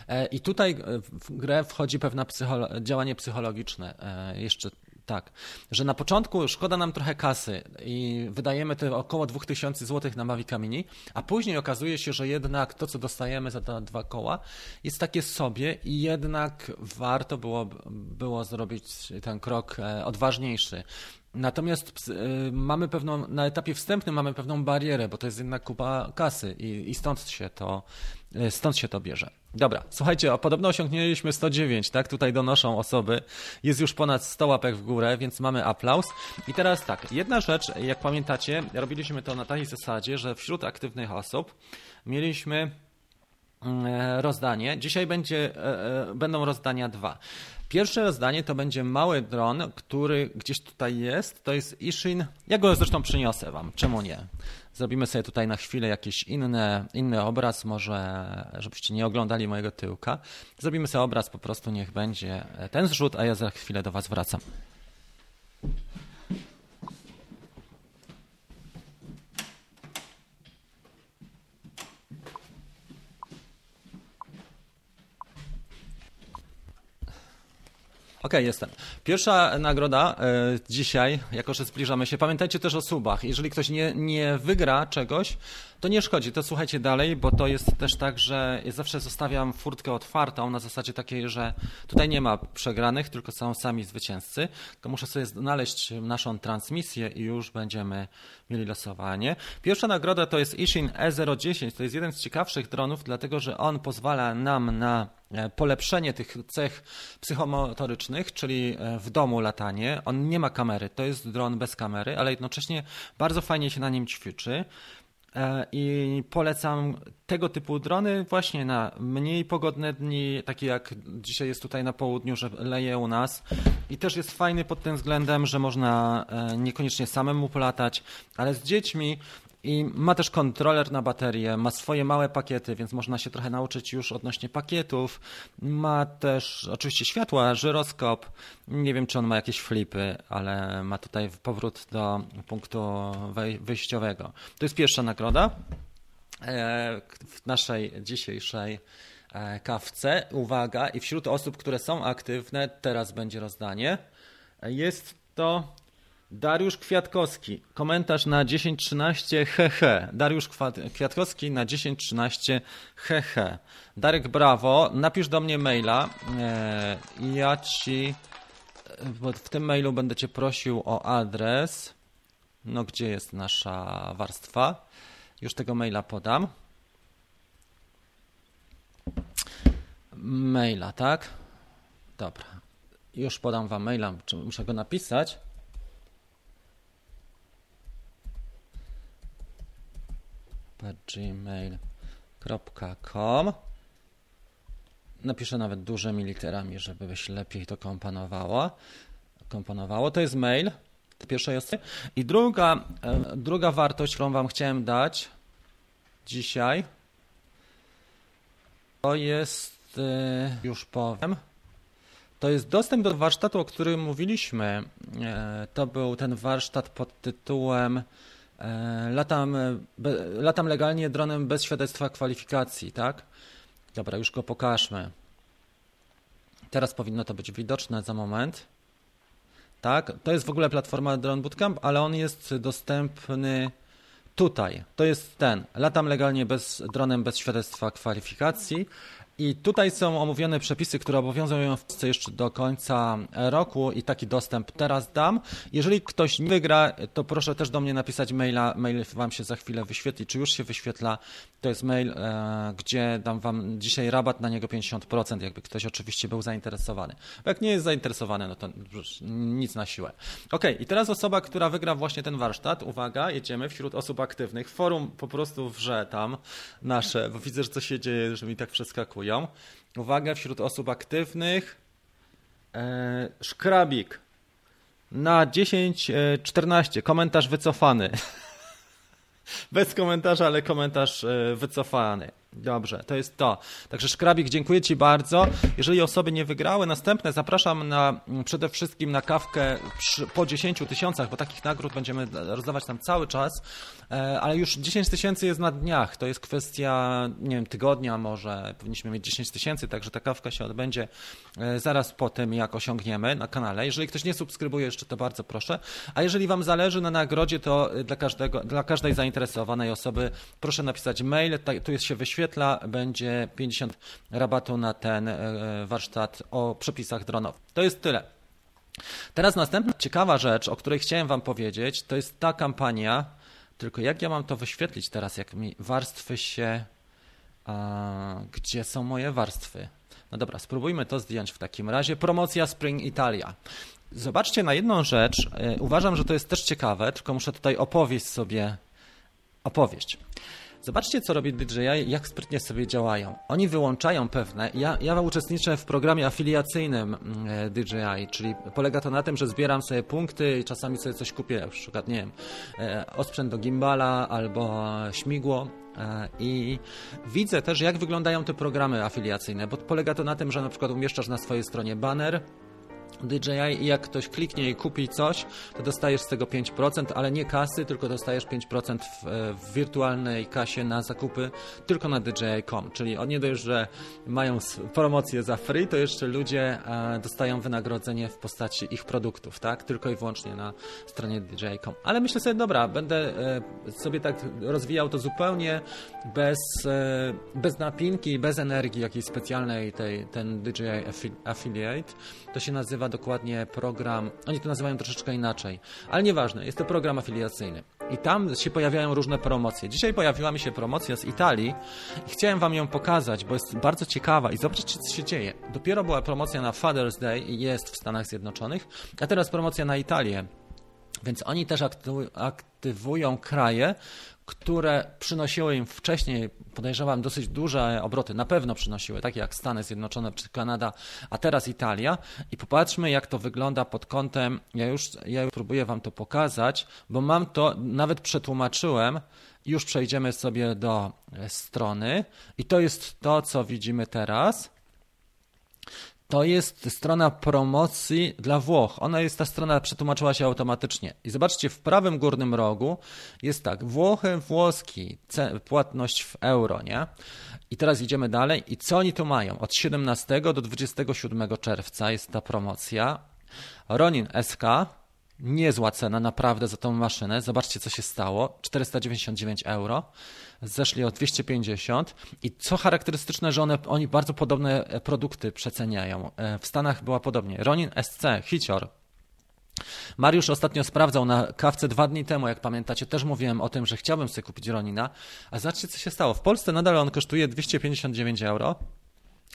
E, I tutaj w grę wchodzi pewne psycholo działanie psychologiczne. Jeszcze tak, że na początku szkoda nam trochę kasy i wydajemy te około 2000 zł na Mavic Mini, a później okazuje się, że jednak to, co dostajemy za te dwa koła, jest takie sobie i jednak warto było, było zrobić ten krok e, odważniejszy. Natomiast y, mamy pewną, na etapie wstępnym mamy pewną barierę, bo to jest jednak kupa kasy i, i stąd, się to, stąd się to bierze. Dobra, słuchajcie, podobno osiągnęliśmy 109, tak? Tutaj donoszą osoby. Jest już ponad 100 łapek w górę, więc mamy aplauz. I teraz tak, jedna rzecz, jak pamiętacie, robiliśmy to na takiej zasadzie, że wśród aktywnych osób mieliśmy mm, e, rozdanie. Dzisiaj będzie, e, e, będą rozdania dwa. Pierwsze rozdanie to będzie mały dron, który gdzieś tutaj jest. To jest Ishin. Ja go zresztą przyniosę Wam. Czemu nie? Zrobimy sobie tutaj na chwilę jakiś inny, inny obraz, może żebyście nie oglądali mojego tyłka. Zrobimy sobie obraz, po prostu niech będzie ten zrzut, a ja za chwilę do Was wracam. Okej, okay, jestem. Pierwsza nagroda e, dzisiaj, jako że zbliżamy się. Pamiętajcie też o subach. Jeżeli ktoś nie, nie wygra czegoś, to nie szkodzi. To słuchajcie dalej, bo to jest też tak, że ja zawsze zostawiam furtkę otwartą na zasadzie takiej, że tutaj nie ma przegranych, tylko są sami zwycięzcy. To muszę sobie znaleźć naszą transmisję i już będziemy mieli losowanie. Pierwsza nagroda to jest Ishin E010. To jest jeden z ciekawszych dronów, dlatego że on pozwala nam na e, polepszenie tych cech psychomotorycznych, czyli e, w domu latanie. On nie ma kamery, to jest dron bez kamery, ale jednocześnie bardzo fajnie się na nim ćwiczy. E, I polecam tego typu drony właśnie na mniej pogodne dni, takie jak dzisiaj jest tutaj na południu, że leje u nas. I też jest fajny pod tym względem, że można niekoniecznie samemu polatać, ale z dziećmi i ma też kontroler na baterię, ma swoje małe pakiety, więc można się trochę nauczyć już odnośnie pakietów. Ma też oczywiście światła, żyroskop. Nie wiem, czy on ma jakieś flipy, ale ma tutaj powrót do punktu wyjściowego. To jest pierwsza nagroda e, w naszej dzisiejszej e, kawce. Uwaga, i wśród osób, które są aktywne, teraz będzie rozdanie. Jest to Dariusz Kwiatkowski, komentarz na 1013 hehe. Dariusz Kwiatkowski na 1013 hehe. Darek Brawo, napisz do mnie maila. E, ja ci w tym mailu będę cię prosił o adres. No gdzie jest nasza warstwa? Już tego maila podam. Maila, tak? Dobra. Już podam wam maila, muszę go napisać. gmail.com Napiszę nawet dużymi literami, żeby się lepiej to komponowało. komponowało. To jest mail pierwszej osoby. I druga, e, druga wartość, którą wam chciałem dać dzisiaj, to jest, e, już powiem, to jest dostęp do warsztatu, o którym mówiliśmy. E, to był ten warsztat pod tytułem Latam, latam legalnie dronem bez świadectwa kwalifikacji, tak? Dobra, już go pokażmy. Teraz powinno to być widoczne za moment. Tak, to jest w ogóle platforma Drone Bootcamp, ale on jest dostępny tutaj. To jest ten. Latam legalnie bez dronem bez świadectwa kwalifikacji. I tutaj są omówione przepisy, które obowiązują w Polsce jeszcze do końca roku i taki dostęp teraz dam. Jeżeli ktoś nie wygra, to proszę też do mnie napisać maila. Mail Wam się za chwilę wyświetli, czy już się wyświetla. To jest mail, e, gdzie dam Wam dzisiaj rabat na niego 50%, jakby ktoś oczywiście był zainteresowany. Bo jak nie jest zainteresowany, no to nic na siłę. Ok, i teraz osoba, która wygra właśnie ten warsztat, uwaga, jedziemy wśród osób aktywnych. Forum po prostu wrze tam nasze, bo widzę, że co się dzieje, że mi tak Uwaga, wśród osób aktywnych e, szkrabik na 10-14, e, komentarz wycofany. Bez komentarza, ale komentarz e, wycofany. Dobrze, to jest to. Także Szkrabik, dziękuję Ci bardzo. Jeżeli osoby nie wygrały, następne zapraszam na, przede wszystkim na kawkę przy, po 10 tysiącach, bo takich nagród będziemy rozdawać tam cały czas, e, ale już 10 tysięcy jest na dniach. To jest kwestia, nie wiem, tygodnia może. Powinniśmy mieć 10 tysięcy, także ta kawka się odbędzie e, zaraz po tym, jak osiągniemy na kanale. Jeżeli ktoś nie subskrybuje jeszcze, to bardzo proszę. A jeżeli Wam zależy na nagrodzie, to dla, każdego, dla każdej zainteresowanej osoby proszę napisać mail, tu jest się wyświetla wyświetla, będzie 50 rabatu na ten e, warsztat o przepisach dronowych. To jest tyle. Teraz następna ciekawa rzecz, o której chciałem Wam powiedzieć, to jest ta kampania. Tylko jak ja mam to wyświetlić teraz, jak mi warstwy się. A, gdzie są moje warstwy? No dobra, spróbujmy to zdjąć w takim razie. Promocja Spring Italia. Zobaczcie na jedną rzecz. E, uważam, że to jest też ciekawe, tylko muszę tutaj opowieść sobie opowieść. Zobaczcie, co robi DJI, jak sprytnie sobie działają. Oni wyłączają pewne. Ja, ja uczestniczę w programie afiliacyjnym mm, DJI, czyli polega to na tym, że zbieram sobie punkty i czasami sobie coś kupię, na przykład, nie wiem, e, osprzęt do gimbala albo śmigło. E, I widzę też, jak wyglądają te programy afiliacyjne, bo polega to na tym, że na przykład umieszczasz na swojej stronie banner, DJI i jak ktoś kliknie i kupi coś, to dostajesz z tego 5%, ale nie kasy, tylko dostajesz 5% w, w wirtualnej kasie na zakupy tylko na DJI.com, czyli nie dość, że mają promocję za free, to jeszcze ludzie e, dostają wynagrodzenie w postaci ich produktów, tak? Tylko i wyłącznie na stronie DJI.com. Ale myślę sobie, dobra, będę e, sobie tak rozwijał to zupełnie bez, e, bez napinki, bez energii jakiejś specjalnej, tej, ten DJI Affiliate. To się nazywa dokładnie program, oni to nazywają troszeczkę inaczej, ale nieważne, jest to program afiliacyjny. I tam się pojawiają różne promocje. Dzisiaj pojawiła mi się promocja z Italii i chciałem Wam ją pokazać, bo jest bardzo ciekawa i zobaczcie, co się dzieje. Dopiero była promocja na Father's Day i jest w Stanach Zjednoczonych, a teraz promocja na Italię. Więc oni też aktywują kraje, które przynosiły im wcześniej, podejrzewam, dosyć duże obroty, na pewno przynosiły, takie jak Stany Zjednoczone czy Kanada, a teraz Italia. I popatrzmy, jak to wygląda pod kątem, ja już, ja już próbuję Wam to pokazać, bo mam to, nawet przetłumaczyłem, już przejdziemy sobie do strony. I to jest to, co widzimy teraz to jest strona promocji dla Włoch. Ona jest, ta strona przetłumaczyła się automatycznie. I zobaczcie, w prawym górnym rogu jest tak, Włochy, włoski, płatność w euro, nie? I teraz idziemy dalej. I co oni tu mają? Od 17 do 27 czerwca jest ta promocja. Ronin SK, niezła cena naprawdę za tą maszynę. Zobaczcie, co się stało. 499 euro zeszli o 250 i co charakterystyczne, że one, oni bardzo podobne produkty przeceniają. E, w Stanach była podobnie. Ronin SC, Hicior Mariusz ostatnio sprawdzał na kawce dwa dni temu, jak pamiętacie, też mówiłem o tym, że chciałbym sobie kupić Ronina. A zobaczcie, co się stało. W Polsce nadal on kosztuje 259 euro.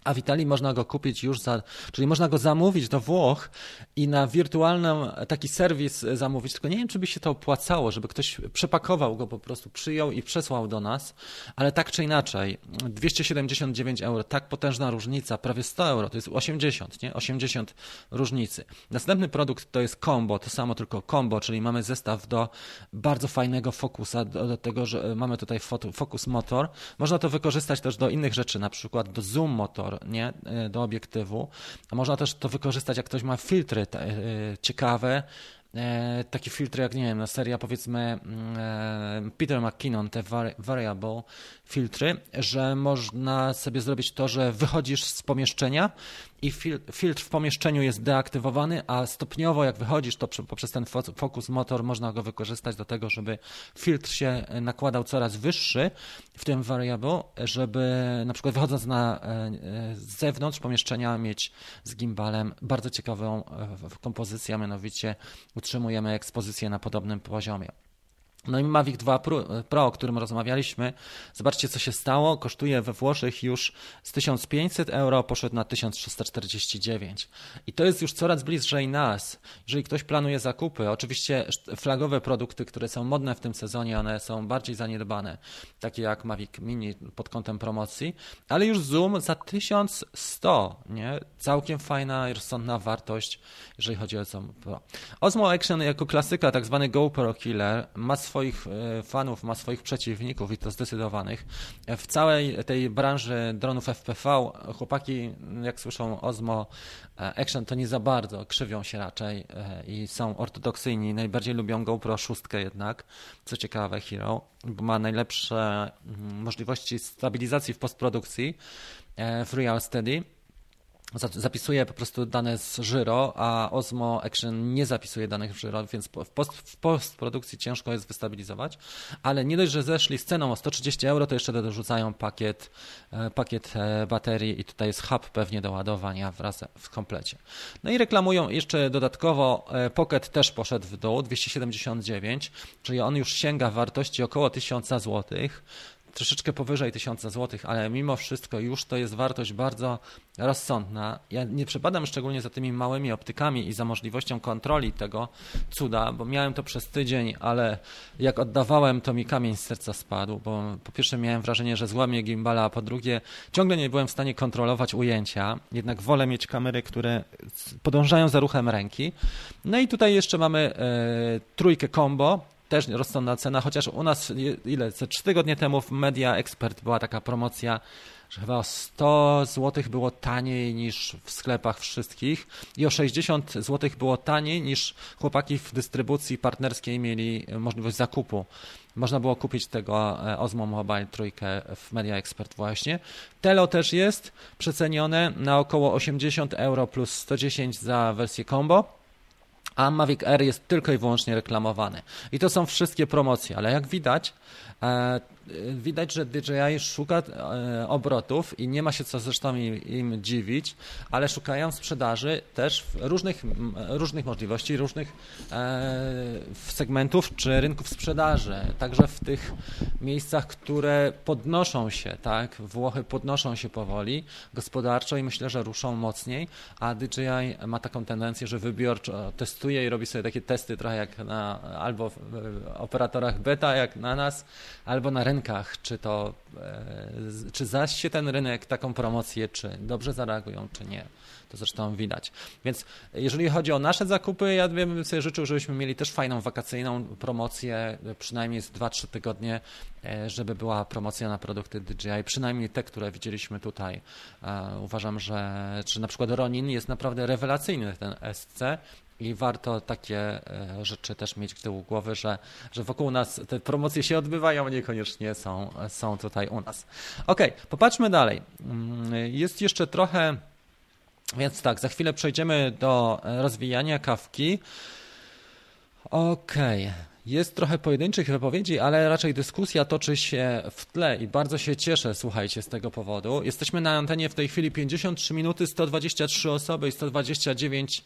A w Italii można go kupić już za, czyli można go zamówić do Włoch i na wirtualny taki serwis zamówić, tylko nie wiem, czy by się to opłacało, żeby ktoś przepakował go po prostu, przyjął i przesłał do nas, ale tak czy inaczej, 279 euro, tak potężna różnica, prawie 100 euro, to jest 80, nie? 80 różnicy. Następny produkt to jest combo, to samo tylko combo, czyli mamy zestaw do bardzo fajnego fokusa, do, do tego, że mamy tutaj focus motor. Można to wykorzystać też do innych rzeczy, na przykład do zoom motor, nie, e, do obiektywu. A można też to wykorzystać, jak ktoś ma filtry te, e, ciekawe, e, takie filtry jak, nie wiem, no seria powiedzmy mm, Peter McKinnon, te variable filtry, że można sobie zrobić to, że wychodzisz z pomieszczenia i filtr w pomieszczeniu jest deaktywowany, a stopniowo jak wychodzisz, to poprzez ten focus motor można go wykorzystać do tego, żeby filtr się nakładał coraz wyższy w tym variable, żeby na przykład wychodząc na e, e, z zewnątrz pomieszczenia mieć z gimbalem bardzo ciekawą e, kompozycję, a mianowicie utrzymujemy ekspozycję na podobnym poziomie. No i Mavic 2 Pro, o którym rozmawialiśmy, zobaczcie co się stało, kosztuje we Włoszech już z 1500 euro, poszedł na 1349. I to jest już coraz bliżej nas. Jeżeli ktoś planuje zakupy, oczywiście flagowe produkty, które są modne w tym sezonie, one są bardziej zaniedbane, takie jak Mavic Mini pod kątem promocji, ale już Zoom za 1100, nie? Całkiem fajna rozsądna wartość, jeżeli chodzi o Zoom Pro. Osmo Action jako klasyka, tak zwany GoPro Killer, ma swoje swoich e, fanów, ma swoich przeciwników i to zdecydowanych. W całej tej branży dronów FPV chłopaki, jak słyszą Osmo e, Action, to nie za bardzo, krzywią się raczej e, i są ortodoksyjni. Najbardziej lubią GoPro 6 jednak, co ciekawe Hero, bo ma najlepsze mm, możliwości stabilizacji w postprodukcji w Real Steady zapisuje po prostu dane z Żyro, a Osmo Action nie zapisuje danych w Żyro, więc w, post, w postprodukcji ciężko jest wystabilizować, ale nie dość, że zeszli z ceną o 130 euro, to jeszcze dorzucają pakiet, e, pakiet e, baterii i tutaj jest hub pewnie do ładowania wraz w komplecie. No i reklamują jeszcze dodatkowo, e, Pocket też poszedł w dół, 279, czyli on już sięga wartości około 1000 złotych troszeczkę powyżej 1000 zł, ale mimo wszystko już to jest wartość bardzo rozsądna. Ja nie przepadam szczególnie za tymi małymi optykami i za możliwością kontroli tego cuda, bo miałem to przez tydzień, ale jak oddawałem, to mi kamień z serca spadł, bo po pierwsze miałem wrażenie, że złamie gimbala, a po drugie ciągle nie byłem w stanie kontrolować ujęcia. Jednak wolę mieć kamery, które podążają za ruchem ręki. No i tutaj jeszcze mamy e, trójkę combo, też rozsądna cena, chociaż u nas ile, co 3 tygodnie temu w Media Expert była taka promocja, że chyba o 100 zł było taniej niż w sklepach wszystkich i o 60 zł było taniej niż chłopaki w dystrybucji partnerskiej mieli możliwość zakupu. Można było kupić tego e, Osmo Mobile trójkę w Media Expert właśnie. Telo też jest przecenione na około 80 euro plus 110 za wersję combo a Mavic Air jest tylko i wyłącznie reklamowany. I to są wszystkie promocje, ale jak widać, widać, że DJI szuka e, obrotów i nie ma się co zresztą im, im dziwić, ale szukają sprzedaży też różnych, różnych możliwości, różnych e, segmentów czy rynków sprzedaży. Także w tych miejscach, które podnoszą się, tak, Włochy podnoszą się powoli gospodarczo i myślę, że ruszą mocniej, a DJI ma taką tendencję, że wybiorczo testuje i robi sobie takie testy trochę jak na albo operatorach beta, jak na nas, albo na rynkach, czy to, e, czy zaś się ten rynek taką promocję, czy dobrze zareagują, czy nie. To zresztą widać. Więc jeżeli chodzi o nasze zakupy, ja bym sobie życzył, żebyśmy mieli też fajną wakacyjną promocję, przynajmniej z 2-3 tygodnie, e, żeby była promocja na produkty DJI, przynajmniej te, które widzieliśmy tutaj. E, uważam, że czy na przykład Ronin jest naprawdę rewelacyjny ten SC i warto takie e, rzeczy też mieć w tyłu głowy, że, że wokół nas te promocje się odbywają, niekoniecznie są, są tutaj u nas. Ok, popatrzmy dalej. Mm, jest jeszcze trochę, więc tak, za chwilę przejdziemy do rozwijania kawki. Okay. Jest trochę pojedynczych wypowiedzi, ale raczej dyskusja toczy się w tle i bardzo się cieszę, słuchajcie, z tego powodu. Jesteśmy na antenie w tej chwili 53 minuty, 123 osoby i 129 e,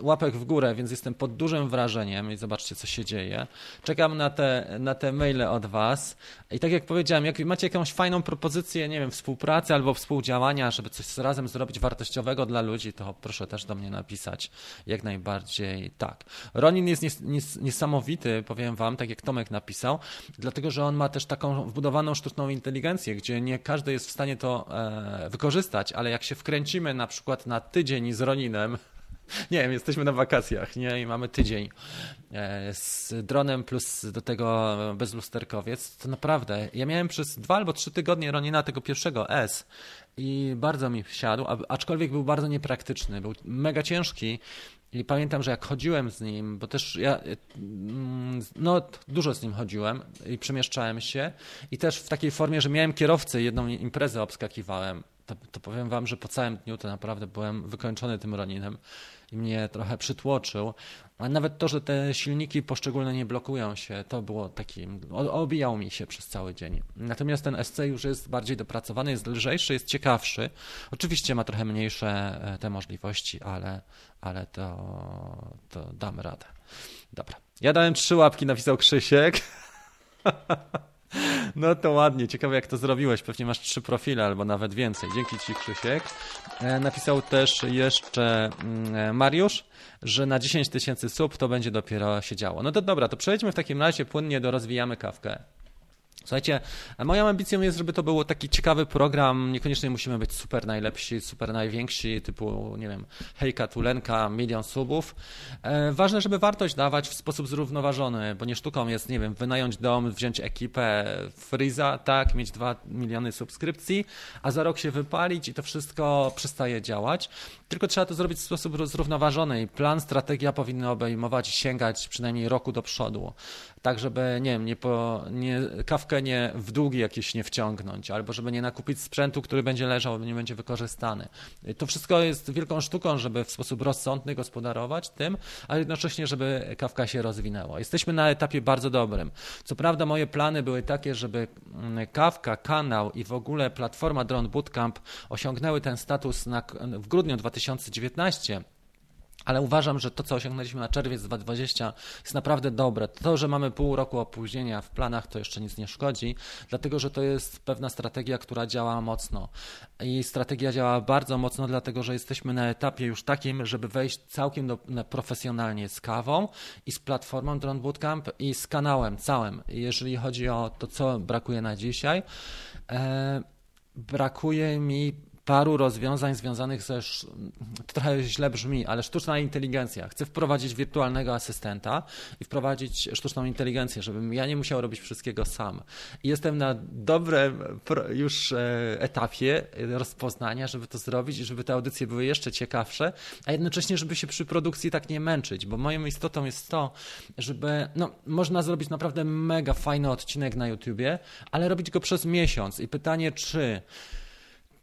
łapek w górę, więc jestem pod dużym wrażeniem i zobaczcie, co się dzieje. Czekam na te, na te maile od Was. I tak jak powiedziałem, jak macie jakąś fajną propozycję, nie wiem, współpracy albo współdziałania, żeby coś razem zrobić wartościowego dla ludzi, to proszę też do mnie napisać. Jak najbardziej tak. Ronin jest nies nies niesamowity, powiem Wam, tak jak Tomek napisał, dlatego że on ma też taką wbudowaną sztuczną inteligencję, gdzie nie każdy jest w stanie to e, wykorzystać, ale jak się wkręcimy na przykład na tydzień z Roninem, nie wiem, jesteśmy na wakacjach, nie? I mamy tydzień e, z dronem plus do tego bezlusterkowiec. To naprawdę, ja miałem przez dwa albo trzy tygodnie Ronina tego pierwszego S i bardzo mi wsiadł, aczkolwiek był bardzo niepraktyczny, był mega ciężki. I pamiętam, że jak chodziłem z nim, bo też ja mm, no, dużo z nim chodziłem i przemieszczałem się i też w takiej formie, że miałem kierowcę, jedną imprezę obskakiwałem to, to powiem wam, że po całym dniu to naprawdę byłem wykończony tym Roninem i mnie trochę przytłoczył. A nawet to, że te silniki poszczególne nie blokują się, to było taki, obijał mi się przez cały dzień. Natomiast ten SC już jest bardziej dopracowany, jest lżejszy, jest ciekawszy. Oczywiście ma trochę mniejsze e, te możliwości, ale, ale to, to damy radę. Dobra. Ja dałem trzy łapki, napisał Krzysiek. No to ładnie, ciekawe jak to zrobiłeś. Pewnie masz trzy profile albo nawet więcej. Dzięki Ci, Krzysiek. E, napisał też jeszcze mm, e, Mariusz, że na 10 tysięcy sub to będzie dopiero się działo. No to dobra, to przejdźmy w takim razie płynnie do rozwijamy kawkę. Słuchajcie, moją ambicją jest, żeby to był taki ciekawy program. Niekoniecznie musimy być super najlepsi, super najwięksi, typu, nie wiem, hejka, tulenka, milion subów. E, ważne, żeby wartość dawać w sposób zrównoważony, bo nie sztuką jest, nie wiem, wynająć dom, wziąć ekipę Freeza, tak, mieć dwa miliony subskrypcji, a za rok się wypalić i to wszystko przestaje działać. Tylko trzeba to zrobić w sposób zrównoważony i plan, strategia powinny obejmować i sięgać przynajmniej roku do przodu tak żeby, nie wiem, nie, po, nie, kawkę nie w długi jakieś nie wciągnąć, albo żeby nie nakupić sprzętu, który będzie leżał, nie będzie wykorzystany. To wszystko jest wielką sztuką, żeby w sposób rozsądny gospodarować tym, a jednocześnie, żeby kawka się rozwinęła. Jesteśmy na etapie bardzo dobrym. Co prawda moje plany były takie, żeby mm, kawka, kanał i w ogóle platforma Drone Bootcamp osiągnęły ten status na, w grudniu 2019, ale uważam, że to, co osiągnęliśmy na czerwiec 2020 jest naprawdę dobre. To, że mamy pół roku opóźnienia w planach, to jeszcze nic nie szkodzi, dlatego że to jest pewna strategia, która działa mocno. I strategia działa bardzo mocno, dlatego że jesteśmy na etapie już takim, żeby wejść całkiem do, profesjonalnie z kawą i z platformą Drone Bootcamp i z kanałem całym. Jeżeli chodzi o to, co brakuje na dzisiaj, e, brakuje mi paru rozwiązań związanych ze, trochę źle brzmi, ale sztuczna inteligencja. Chcę wprowadzić wirtualnego asystenta i wprowadzić sztuczną inteligencję, żebym ja nie musiał robić wszystkiego sam. I jestem na dobrym już e, etapie rozpoznania, żeby to zrobić i żeby te audycje były jeszcze ciekawsze, a jednocześnie, żeby się przy produkcji tak nie męczyć, bo moją istotą jest to, żeby, no, można zrobić naprawdę mega fajny odcinek na YouTubie, ale robić go przez miesiąc i pytanie, czy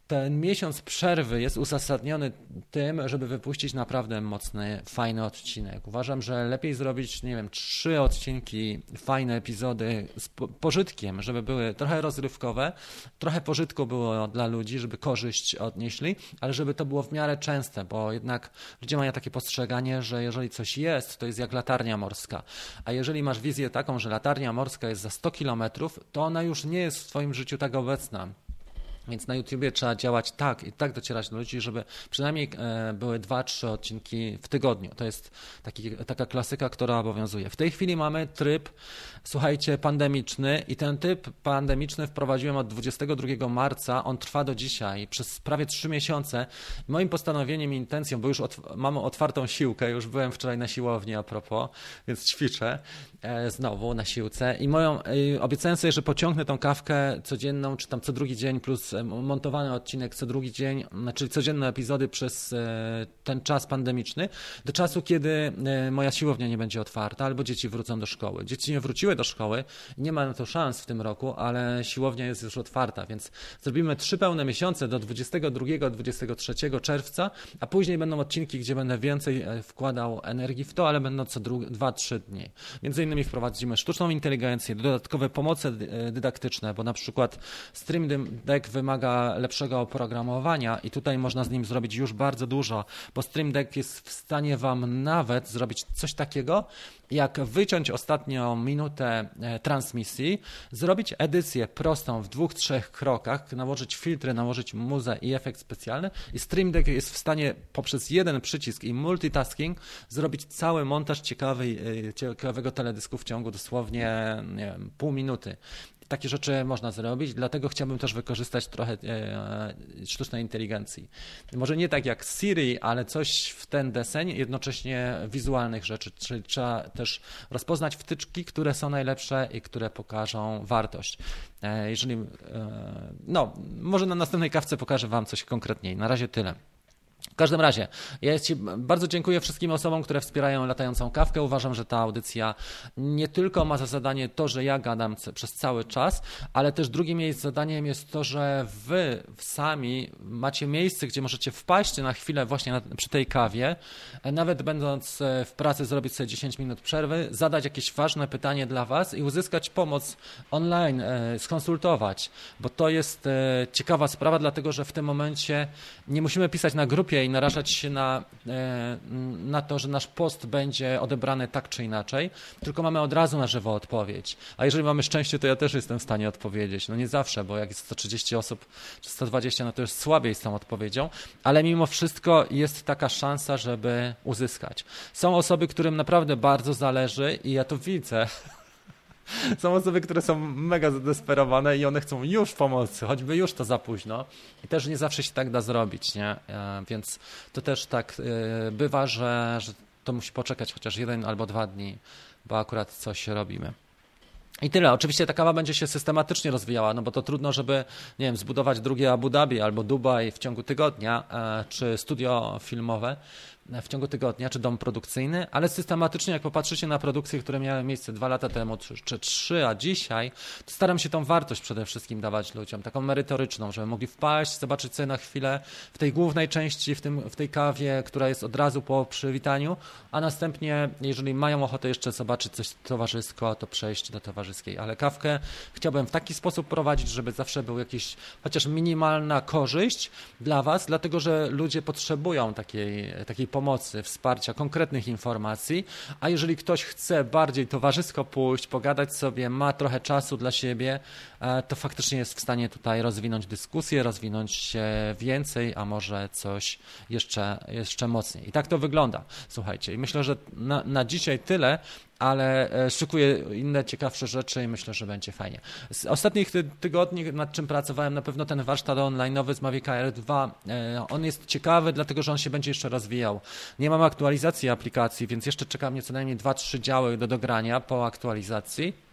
ten miesiąc przerwy jest uzasadniony tym, żeby wypuścić naprawdę mocny, fajny odcinek. Uważam, że lepiej zrobić, nie wiem, trzy odcinki, fajne epizody z pożytkiem, żeby były trochę rozrywkowe, trochę pożytku było dla ludzi, żeby korzyść odnieśli, ale żeby to było w miarę częste, bo jednak ludzie mają takie postrzeganie, że jeżeli coś jest, to jest jak latarnia morska. A jeżeli masz wizję taką, że latarnia morska jest za 100 kilometrów, to ona już nie jest w Twoim życiu tak obecna. Więc na YouTubie trzeba działać tak i tak docierać do ludzi, żeby przynajmniej e, były dwa, trzy odcinki w tygodniu. To jest taki, taka klasyka, która obowiązuje. W tej chwili mamy tryb, słuchajcie, pandemiczny i ten typ pandemiczny wprowadziłem od 22 marca. On trwa do dzisiaj, przez prawie trzy miesiące. Moim postanowieniem i intencją, bo już od, mamy otwartą siłkę, już byłem wczoraj na siłowni a propos, więc ćwiczę e, znowu na siłce i moją, obiecałem sobie, że pociągnę tą kawkę codzienną, czy tam co drugi dzień plus montowany odcinek co drugi dzień, znaczy codzienne epizody przez e, ten czas pandemiczny, do czasu, kiedy e, moja siłownia nie będzie otwarta albo dzieci wrócą do szkoły. Dzieci nie wróciły do szkoły, nie ma na to szans w tym roku, ale siłownia jest już otwarta, więc zrobimy trzy pełne miesiące do 22-23 czerwca, a później będą odcinki, gdzie będę więcej e, wkładał energii w to, ale będą co 2-3 dni. Między innymi wprowadzimy sztuczną inteligencję, dodatkowe pomoce dydaktyczne, bo na przykład Stream Deck wymaga wymaga lepszego oprogramowania i tutaj można z nim zrobić już bardzo dużo, bo Stream Deck jest w stanie Wam nawet zrobić coś takiego, jak wyciąć ostatnią minutę e, transmisji, zrobić edycję prostą w dwóch, trzech krokach, nałożyć filtry, nałożyć muzę i efekt specjalny i Stream Deck jest w stanie poprzez jeden przycisk i multitasking zrobić cały montaż ciekawej, e, ciekawego teledysku w ciągu dosłownie wiem, pół minuty. Takie rzeczy można zrobić, dlatego chciałbym też wykorzystać trochę e, sztucznej inteligencji. Może nie tak jak Siri, ale coś w ten deseń, jednocześnie wizualnych rzeczy, czyli trzeba też rozpoznać wtyczki, które są najlepsze i które pokażą wartość. E, jeżeli, e, no, może na następnej kawce pokażę Wam coś konkretniej. Na razie tyle. W każdym razie, ja Ci bardzo dziękuję wszystkim osobom, które wspierają latającą kawkę. Uważam, że ta audycja nie tylko ma za zadanie to, że ja gadam przez cały czas, ale też drugim jej zadaniem jest to, że Wy sami macie miejsce, gdzie możecie wpaść na chwilę właśnie na, przy tej kawie, nawet będąc e, w pracy, zrobić sobie 10 minut przerwy, zadać jakieś ważne pytanie dla Was i uzyskać pomoc online, e, skonsultować, bo to jest e, ciekawa sprawa, dlatego że w tym momencie nie musimy pisać na grupie i narażać się na, e, na to, że nasz post będzie odebrany tak czy inaczej, tylko mamy od razu na żywo odpowiedź. A jeżeli mamy szczęście, to ja też jestem w stanie odpowiedzieć. No nie zawsze, bo jak jest 130 osób czy 120, no to już słabiej z tą odpowiedzią, ale mimo wszystko jest taka szansa, żeby uzyskać. Są osoby, którym naprawdę bardzo zależy i ja to widzę są osoby, które są mega zadesperowane i one chcą już pomocy, choćby już to za późno. I też nie zawsze się tak da zrobić, nie? E, więc to też tak e, bywa, że, że to musi poczekać chociaż jeden albo dwa dni, bo akurat coś robimy. I tyle. Oczywiście ta kawa będzie się systematycznie rozwijała, no bo to trudno, żeby, nie wiem, zbudować drugie Abu Dhabi albo Dubaj w ciągu tygodnia, e, czy studio filmowe w ciągu tygodnia, czy dom produkcyjny, ale systematycznie, jak popatrzycie na produkcje, które miały miejsce dwa lata temu, czy trzy, a dzisiaj, to staram się tą wartość przede wszystkim dawać ludziom, taką merytoryczną, żeby mogli wpaść, zobaczyć sobie na chwilę w tej głównej części, w, tym, w tej kawie, która jest od razu po przywitaniu, a następnie, jeżeli mają ochotę jeszcze zobaczyć coś towarzysko, to przejść do towarzyskiej. Ale kawkę chciałbym w taki sposób prowadzić, żeby zawsze był jakiś chociaż minimalna korzyść dla Was, dlatego że ludzie potrzebują takiej, takiej pomocy, wsparcia, konkretnych informacji, a jeżeli ktoś chce bardziej towarzysko pójść, pogadać sobie, ma trochę czasu dla siebie, to faktycznie jest w stanie tutaj rozwinąć dyskusję, rozwinąć się więcej, a może coś jeszcze, jeszcze mocniej. I tak to wygląda. Słuchajcie, i myślę, że na, na dzisiaj tyle ale e, szykuję inne ciekawsze rzeczy i myślę, że będzie fajnie. Z ostatnich tygodni, nad czym pracowałem, na pewno ten warsztat online'owy z Mavic Air 2, e, on jest ciekawy, dlatego że on się będzie jeszcze rozwijał. Nie mam aktualizacji aplikacji, więc jeszcze czeka mnie co najmniej 2-3 działy do dogrania po aktualizacji.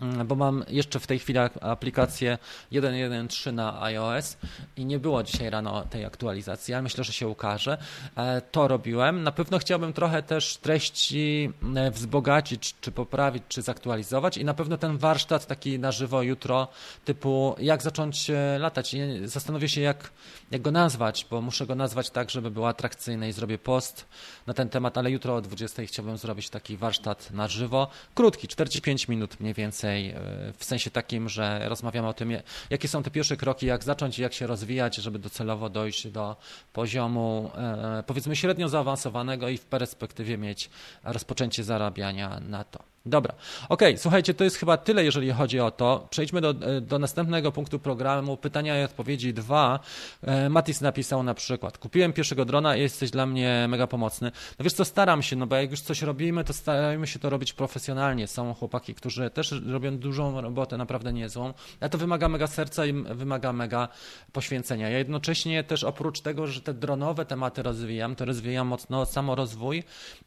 Mm, bo mam jeszcze w tej chwili aplikację 1.1.3 na iOS i nie było dzisiaj rano tej aktualizacji, ale myślę, że się ukaże. E, to robiłem. Na pewno chciałbym trochę też treści e, wzbogacić, czy poprawić, czy zaktualizować i na pewno ten warsztat taki na żywo jutro typu jak zacząć e, latać. Zastanowię się jak, jak go nazwać, bo muszę go nazwać tak, żeby był atrakcyjny i zrobię post na ten temat, ale jutro o 20 chciałbym zrobić taki warsztat na żywo. Krótki, 45 minut mniej więcej E, w sensie takim, że rozmawiamy o tym, jakie są te pierwsze kroki, jak zacząć jak się rozwijać, żeby docelowo dojść do poziomu e, powiedzmy średnio zaawansowanego i w perspektywie mieć rozpoczęcie zarabiania na to. Dobra, okej, okay, słuchajcie, to jest chyba tyle, jeżeli chodzi o to. Przejdźmy do, do następnego punktu programu. Pytania i odpowiedzi dwa. E, Matis napisał na przykład, kupiłem pierwszego drona i jesteś dla mnie mega pomocny. No wiesz co, staram się, no bo jak już coś robimy, to starajmy się to robić profesjonalnie. Są chłopaki, którzy też robią dużą robotę, naprawdę niezłą, ale to wymaga mega serca i wymaga mega poświęcenia. Ja jednocześnie też oprócz tego, że te dronowe tematy rozwijam, to rozwijam mocno samorozwój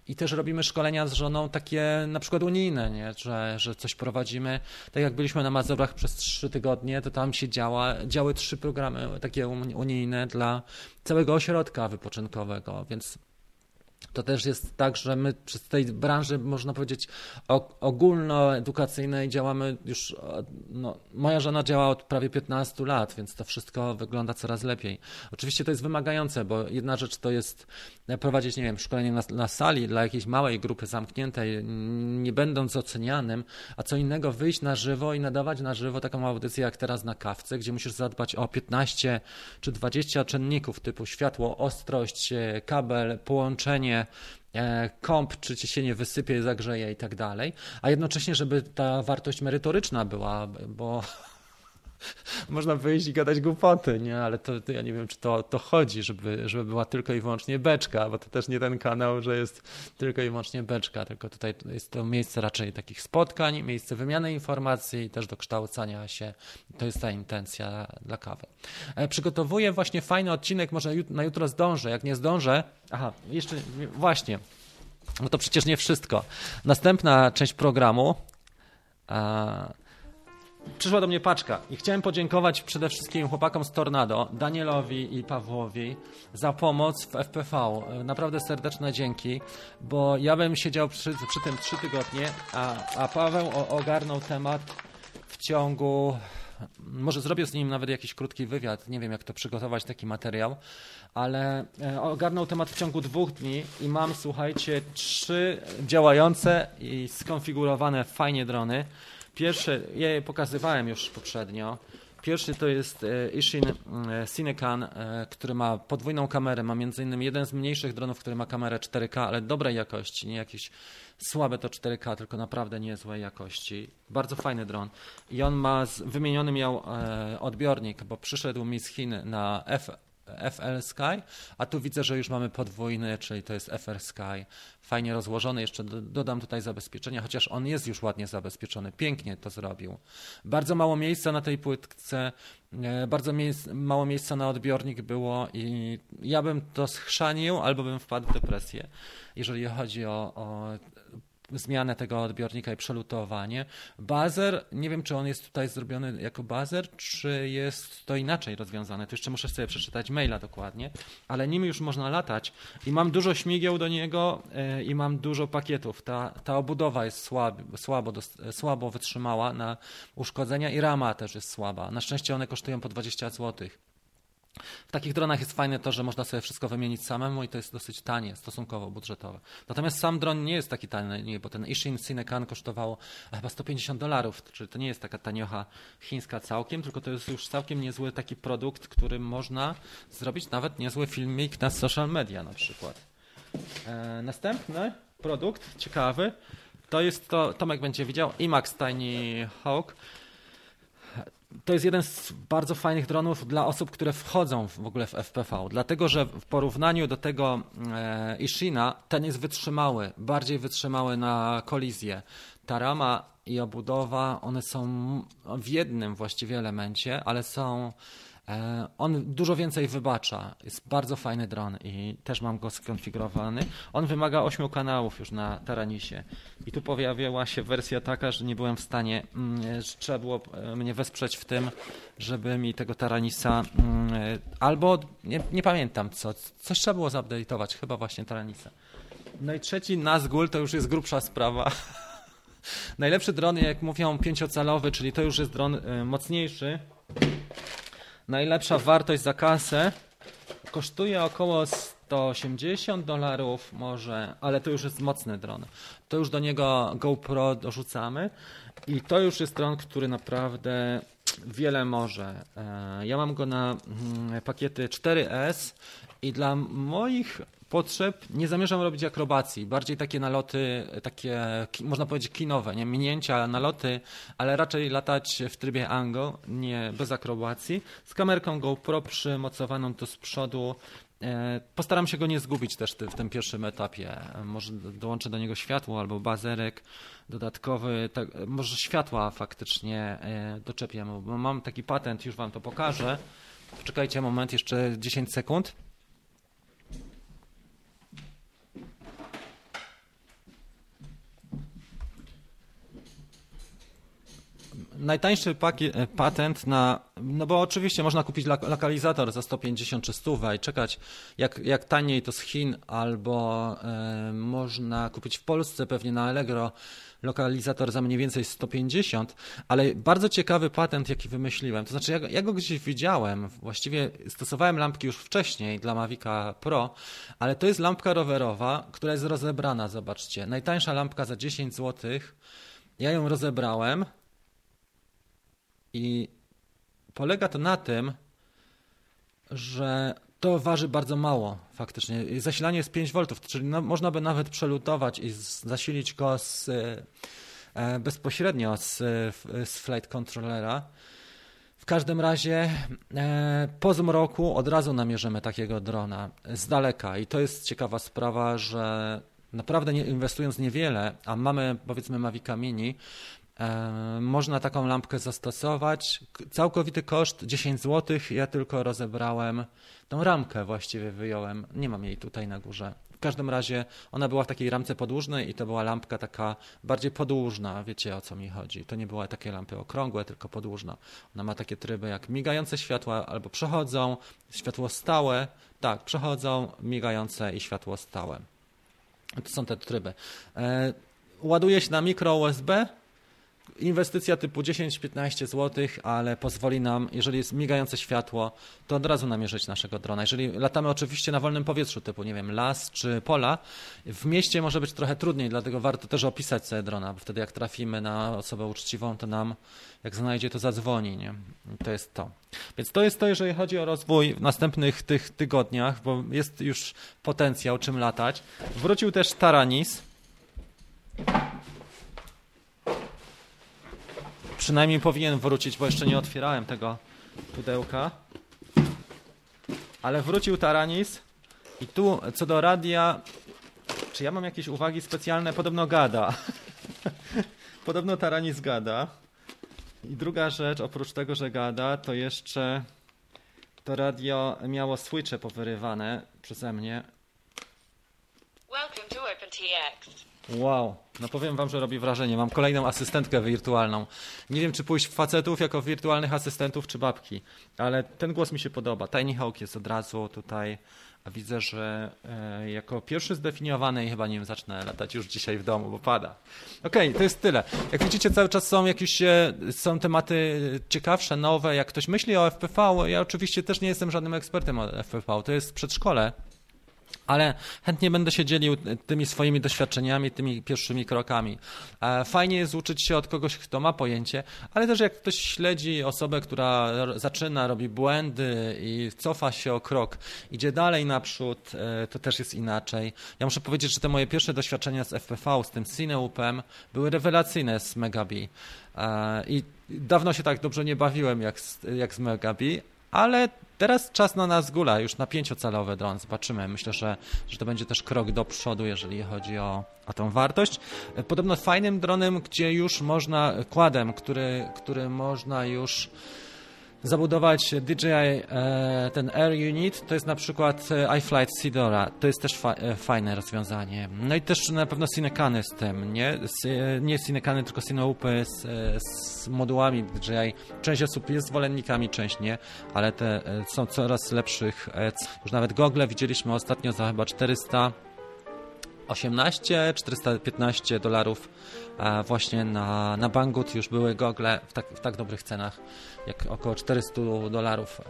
i też robimy szkolenia z żoną takie na przykład unijne, nie? Że, że coś prowadzimy. Tak jak byliśmy na Mazurach przez trzy tygodnie, to tam się działa, działy trzy programy takie unijne dla całego ośrodka wypoczynkowego, więc to też jest tak, że my przy tej branży, można powiedzieć, ogólnoedukacyjnej działamy już, no, moja żona działa od prawie 15 lat, więc to wszystko wygląda coraz lepiej. Oczywiście to jest wymagające, bo jedna rzecz to jest prowadzić, nie wiem, szkolenie na, na sali dla jakiejś małej grupy zamkniętej, nie będąc ocenianym, a co innego wyjść na żywo i nadawać na żywo taką audycję jak teraz na kawce, gdzie musisz zadbać o 15 czy 20 czynników typu światło, ostrość, kabel, połączenie, E, komp, czy ci się nie wysypie, zagrzeje i tak dalej, a jednocześnie, żeby ta wartość merytoryczna była, bo można wyjść i gadać głupoty, nie? Ale to, to, ja nie wiem, czy to, to chodzi, żeby, żeby była tylko i wyłącznie beczka, bo to też nie ten kanał, że jest tylko i wyłącznie beczka, tylko tutaj jest to miejsce raczej takich spotkań, miejsce wymiany informacji i też dokształcania się. To jest ta intencja dla kawy. E, przygotowuję właśnie fajny odcinek, może na jutro zdążę, jak nie zdążę, aha, jeszcze właśnie, no to przecież nie wszystko. Następna część programu przyszła do mnie paczka i chciałem podziękować przede wszystkim chłopakom z Tornado, Danielowi i Pawłowi za pomoc w FPV. Naprawdę serdeczne dzięki, bo ja bym siedział przy, przy tym trzy tygodnie, a, a Paweł ogarnął temat w ciągu może zrobię z nim nawet jakiś krótki wywiad, nie wiem jak to przygotować taki materiał, ale e, ogarnął temat w ciągu dwóch dni i mam, słuchajcie, trzy działające i skonfigurowane fajnie drony. Pierwsze, ja je pokazywałem już poprzednio. Pierwszy to jest e, Ishin e, Cinecan, e, który ma podwójną kamerę. Ma między innymi jeden z mniejszych dronów, który ma kamerę 4K, ale dobrej jakości, nie jakieś słabe to 4K, tylko naprawdę niezłej jakości. Bardzo fajny dron. I on ma, wymieniony miał odbiornik, bo przyszedł mi z Chin na F FL Sky, a tu widzę, że już mamy podwójny, czyli to jest FR Sky, fajnie rozłożony. Jeszcze dodam tutaj zabezpieczenia, chociaż on jest już ładnie zabezpieczony, pięknie to zrobił. Bardzo mało miejsca na tej płytce, e, bardzo mało miejsca na odbiornik było i ja bym to schrzanił albo bym wpadł w depresję, jeżeli chodzi o, o zmianę tego odbiornika i przelutowanie. Bazer, nie wiem czy on jest tutaj zrobiony jako bazer, czy jest to inaczej rozwiązane. To jeszcze muszę sobie przeczytać maila dokładnie, ale nim już można latać i mam dużo śmigieł do niego e, i mam dużo pakietów. Ta, ta obudowa jest słab, słabo, słabo wytrzymała na uszkodzenia i rama też jest słaba. Na szczęście one kosztują po 20 złotych. W takich dronach jest fajne to, że można sobie wszystko wymienić samemu i to jest dosyć tanie, stosunkowo budżetowe. Natomiast sam dron nie jest taki tani, bo ten Ishin Cinecan kosztował chyba 150 dolarów, czyli to nie jest taka taniocha chińska całkiem, tylko to jest już całkiem niezły taki produkt, którym można zrobić nawet niezły filmik na social media na przykład. E, następny produkt ciekawy to jest to, Tomek będzie widział, IMAX Tiny Hawk to jest jeden z bardzo fajnych dronów dla osób, które wchodzą w ogóle w FPV, dlatego że w porównaniu do tego e, Ishina ten jest wytrzymały, bardziej wytrzymały na kolizję. Ta rama i obudowa, one są w jednym właściwie elemencie, ale są on dużo więcej wybacza. Jest bardzo fajny dron i też mam go skonfigurowany. On wymaga 8 kanałów już na Taranisie. I tu pojawiła się wersja taka, że nie byłem w stanie, mm, że trzeba było e, mnie wesprzeć w tym, żeby mi tego Taranisa mm, e, albo nie, nie pamiętam co, coś trzeba było zupdate'ować, chyba właśnie Taranisa. No i trzeci Nazgul to już jest grubsza sprawa. Najlepszy dron, jak mówią, pięciocalowy, czyli to już jest dron mocniejszy. Najlepsza wartość za kasę kosztuje około 180 dolarów może, ale to już jest mocny dron. To już do niego GoPro dorzucamy i to już jest dron, który naprawdę wiele może. E, ja mam go na mm, pakiety 4S i dla moich potrzeb nie zamierzam robić akrobacji, bardziej takie naloty, takie można powiedzieć kinowe, nie minięcia, naloty, ale raczej latać w trybie angle, nie bez akrobacji, z kamerką GoPro przymocowaną tu z przodu. E, postaram się go nie zgubić też w tym pierwszym etapie. Może dołączę do niego światło albo bazerek dodatkowy, tak, może światła faktycznie e, doczepię, mam taki patent, już Wam to pokażę. Poczekajcie moment, jeszcze 10 sekund. Najtańszy pakiet, patent na, no bo oczywiście można kupić lokalizator za 150 czy 100 i czekać jak, jak taniej to z Chin, albo e, można kupić w Polsce pewnie na Allegro lokalizator za mniej więcej 150, ale bardzo ciekawy patent, jaki wymyśliłem. To znaczy, ja, ja go gdzieś widziałem, właściwie stosowałem lampki już wcześniej dla Mavica Pro, ale to jest lampka rowerowa, która jest rozebrana, zobaczcie. Najtańsza lampka za 10 zł. Ja ją rozebrałem i polega to na tym, że to waży bardzo mało faktycznie. Zasilanie jest 5 V, czyli no, można by nawet przelutować i zasilić go z, e, bezpośrednio z, z flight controllera. W każdym razie e, po zmroku od razu namierzymy takiego drona z daleka i to jest ciekawa sprawa, że naprawdę nie, inwestując niewiele, a mamy powiedzmy Mavica Mini, E, można taką lampkę zastosować. Całkowity koszt 10 zł. Ja tylko rozebrałem tą ramkę, właściwie wyjąłem. Nie mam jej tutaj na górze. W każdym razie ona była w takiej ramce podłużnej i to była lampka taka bardziej podłużna. Wiecie o co mi chodzi. To nie były takie lampy okrągłe, tylko podłużna. Ona ma takie tryby jak migające światła albo przechodzą, światło stałe. Tak, przechodzą, migające i światło stałe. To są te tryby. E, ładuje się na mikro USB inwestycja typu 10-15 zł, ale pozwoli nam, jeżeli jest migające światło, to od razu namierzyć naszego drona. Jeżeli latamy oczywiście na wolnym powietrzu, typu, nie wiem, las czy pola, w mieście może być trochę trudniej, dlatego warto też opisać sobie drona, bo wtedy jak trafimy na osobę uczciwą, to nam, jak znajdzie, to zadzwoni, nie? To jest to. Więc to jest to, jeżeli chodzi o rozwój w następnych tych tygodniach, bo jest już potencjał, czym latać. Wrócił też Taranis, Przynajmniej powinien wrócić, bo jeszcze nie otwierałem tego pudełka. Ale wrócił Taranis. I tu co do radia, czy ja mam jakieś uwagi specjalne? Podobno gada. Podobno Taranis gada. I druga rzecz, oprócz tego, że gada, to jeszcze to radio miało switche powyrywane przeze mnie. Welcome to OpenTX. Wow, no powiem wam, że robi wrażenie. Mam kolejną asystentkę wirtualną. Nie wiem, czy pójść w facetów jako wirtualnych asystentów, czy babki, ale ten głos mi się podoba. Tiny Hawk jest od razu tutaj, a widzę, że e, jako pierwszy zdefiniowany i chyba nim zacznę latać już dzisiaj w domu, bo pada. Okej, okay, to jest tyle. Jak widzicie, cały czas są jakieś e, są tematy ciekawsze, nowe. Jak ktoś myśli o FPV, ja oczywiście też nie jestem żadnym ekspertem o FPV. To jest przedszkole ale chętnie będę się dzielił tymi swoimi doświadczeniami, tymi pierwszymi krokami. E, fajnie jest uczyć się od kogoś, kto ma pojęcie, ale też jak ktoś śledzi osobę, która zaczyna, robi błędy i cofa się o krok, idzie dalej naprzód, e, to też jest inaczej. Ja muszę powiedzieć, że te moje pierwsze doświadczenia z FPV, z tym Cineupem, były rewelacyjne z Megabi. E, I dawno się tak dobrze nie bawiłem jak z, jak z Megabi, ale teraz czas na nas gula, już na pięciocalowy dron. Zobaczymy. Myślę, że, że to będzie też krok do przodu, jeżeli chodzi o, o tą wartość. Podobno fajnym dronem, gdzie już można, kładem, który, który można już zabudować DJI e, ten Air Unit, to jest na przykład e, iFlight Sidora, to jest też e, fajne rozwiązanie. No i też na pewno Cinecany z tym, nie? Nie Cinecany, tylko Cineupy z, z modułami DJI. Część osób jest zwolennikami, część nie, ale te są coraz lepszych. Już nawet gogle widzieliśmy ostatnio za chyba 400 18, 415 dolarów właśnie na, na Banggood już były gogle w tak, w tak dobrych cenach jak około 400 dolarów.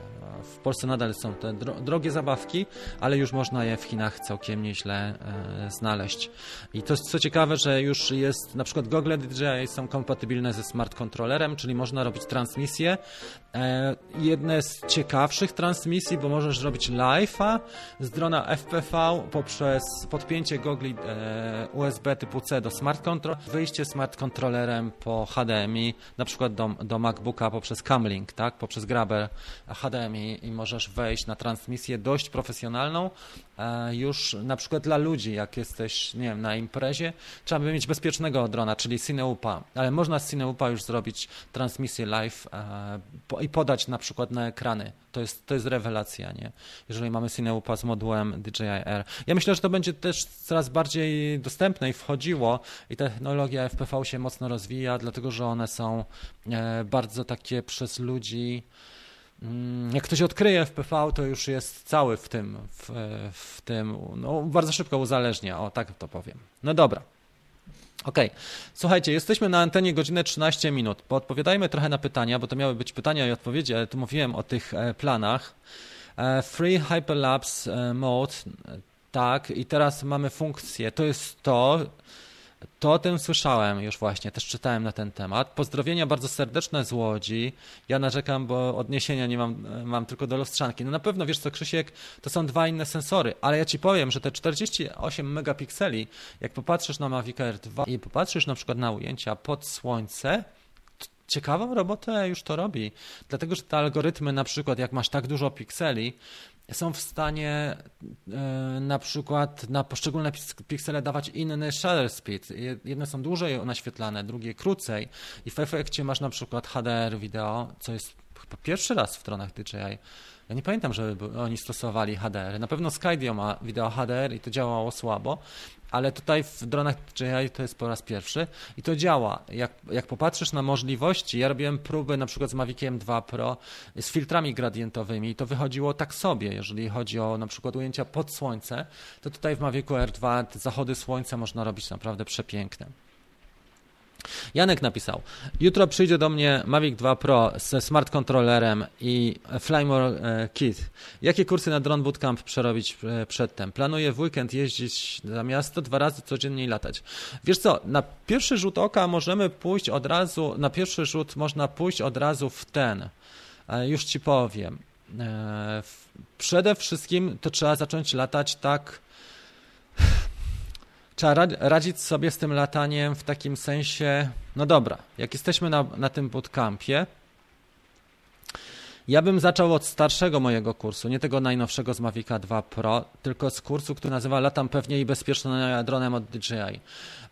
W Polsce nadal są te drogie zabawki, ale już można je w Chinach całkiem nieźle e, znaleźć. I to co ciekawe, że już jest na przykład gogle DJI są kompatybilne ze smart controllerem, czyli można robić transmisję. E, jedne z ciekawszych transmisji, bo możesz robić live'a z drona FPV poprzez podpięcie gogli e, USB typu C do smart control, wyjście smart controllerem po HDMI, na przykład do, do MacBooka poprzez Cam Comlink, tak, poprzez Grabber HDMI i możesz wejść na transmisję dość profesjonalną, już na przykład dla ludzi, jak jesteś, nie wiem, na imprezie, trzeba by mieć bezpiecznego drona, czyli Cineupa, ale można z Cineupa już zrobić transmisję live e, i podać na przykład na ekrany. To jest, to jest rewelacja, nie? Jeżeli mamy Cineupa z modułem DJI Air. Ja myślę, że to będzie też coraz bardziej dostępne i wchodziło i technologia FPV się mocno rozwija, dlatego że one są e, bardzo takie przez ludzi jak ktoś odkryje FPV, to już jest cały w tym, w, w tym, no bardzo szybko uzależnia, o tak to powiem. No dobra. OK. Słuchajcie, jesteśmy na antenie godzinę 13 minut. Podpowiadajmy trochę na pytania, bo to miały być pytania i odpowiedzi, ale tu mówiłem o tych e, planach. E, free Hyperlapse e, Mode, tak, i teraz mamy funkcję. To jest to, to o tym słyszałem już właśnie, też czytałem na ten temat. Pozdrowienia bardzo serdeczne z Łodzi. Ja narzekam, bo odniesienia nie mam, mam tylko do lustrzanki. No na pewno, wiesz co, Krzysiek, to są dwa inne sensory, ale ja ci powiem, że te 48 megapikseli, jak popatrzysz na Mavic Air 2 i popatrzysz na przykład na ujęcia pod słońce, ciekawą robotę już to robi. Dlatego, że te algorytmy, na przykład, jak masz tak dużo pikseli, są w stanie e, na przykład na poszczególne piksele dawać inny shutter speed. Jedne są dłużej naświetlane, drugie krócej i w efekcie masz na przykład HDR wideo, co jest chyba pierwszy raz w stronach DJI. Ja nie pamiętam, żeby oni stosowali HDR. Na pewno Skydio ma wideo HDR i to działało słabo, ale tutaj w dronach DJI to jest po raz pierwszy i to działa. Jak, jak popatrzysz na możliwości, ja robiłem próby na przykład z Maviciem 2 Pro z filtrami gradientowymi i to wychodziło tak sobie, jeżeli chodzi o na przykład ujęcia pod słońce, to tutaj w Mavicu R2 te zachody słońca można robić naprawdę przepiękne. Janek napisał, jutro przyjdzie do mnie Mavic 2 Pro ze smart kontrolerem i Flymore e, Kit. Jakie kursy na Drone Bootcamp przerobić e, przedtem? Planuję w weekend jeździć na miasto, dwa razy codziennie latać. Wiesz co, na pierwszy rzut oka możemy pójść od razu, na pierwszy rzut można pójść od razu w ten. E, już ci powiem. Przede wszystkim to trzeba zacząć latać tak trzeba radzić sobie z tym lataniem w takim sensie, no dobra, jak jesteśmy na, na tym bootcampie, ja bym zaczął od starszego mojego kursu, nie tego najnowszego z Mavica 2 Pro, tylko z kursu, który nazywa Latam pewnie i bezpiecznie dronem od DJI.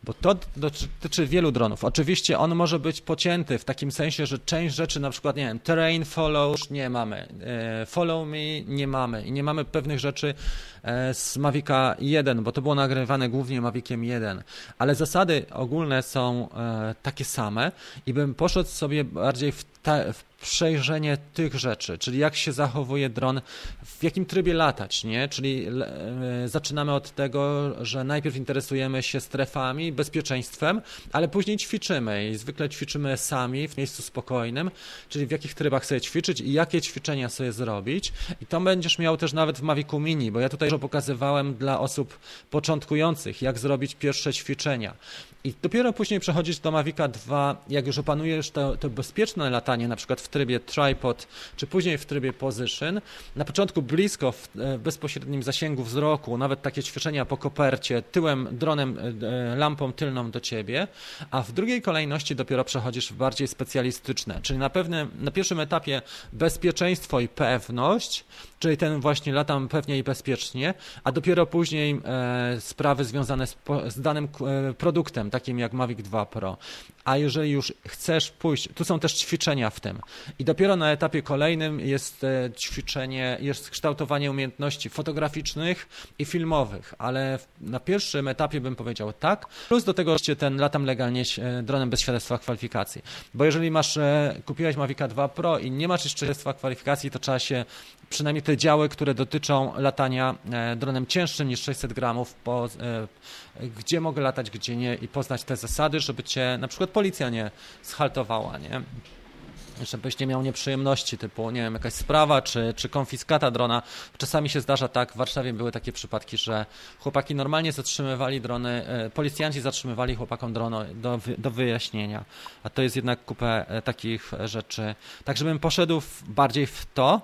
Bo to dotyczy wielu dronów. Oczywiście on może być pocięty w takim sensie, że część rzeczy, na przykład, nie wiem, terrain follow nie mamy, e, follow me nie mamy i nie mamy pewnych rzeczy e, z Mavica 1, bo to było nagrywane głównie Maviciem 1, ale zasady ogólne są e, takie same i bym poszedł sobie bardziej w, przejrzenie tych rzeczy, czyli jak się zachowuje dron, w jakim trybie latać, nie? Czyli e, zaczynamy od tego, że najpierw interesujemy się strefami, bezpieczeństwem, ale później ćwiczymy i zwykle ćwiczymy sami w miejscu spokojnym, czyli w jakich trybach sobie ćwiczyć i jakie ćwiczenia sobie zrobić. I to będziesz miał też nawet w Mavicu Mini, bo ja tutaj już pokazywałem dla osób początkujących, jak zrobić pierwsze ćwiczenia. I dopiero później przechodzić do Mavica 2, jak już opanujesz to, to bezpieczne latanie, na przykład w trybie tripod, czy później w trybie position. Na początku blisko, w, w bezpośrednim zasięgu wzroku, nawet takie ćwiczenia po kopercie, tyłem, dronem, e, lampą tylną do ciebie, a w drugiej kolejności dopiero przechodzisz w bardziej specjalistyczne, czyli na, pewnym, na pierwszym etapie bezpieczeństwo i pewność, czyli ten właśnie latam pewnie i bezpiecznie, a dopiero później e, sprawy związane z, z danym e, produktem, takim jak Mavic 2 Pro. A jeżeli już chcesz pójść, tu są też ćwiczenia w tym. I dopiero na etapie kolejnym jest e, ćwiczenie, jest kształtowanie umiejętności fotograficznych i filmowych, ale na pierwszym etapie bym powiedział tak. Plus do tego jeszcze ten latam legalnie e, dronem bez świadectwa kwalifikacji. Bo jeżeli masz, e, kupiłeś Mavica 2 Pro i nie masz jeszcze świadectwa kwalifikacji, to trzeba się przynajmniej te działy, które dotyczą latania dronem cięższym niż 600 gramów, po, gdzie mogę latać, gdzie nie i poznać te zasady, żeby cię na przykład policja nie schaltowała, nie? żebyś nie miał nieprzyjemności typu, nie wiem, jakaś sprawa czy, czy konfiskata drona. Czasami się zdarza tak, w Warszawie były takie przypadki, że chłopaki normalnie zatrzymywali drony, e, policjanci zatrzymywali chłopakom drony do, do wyjaśnienia, a to jest jednak kupę e, takich rzeczy. Tak, żebym poszedł bardziej w to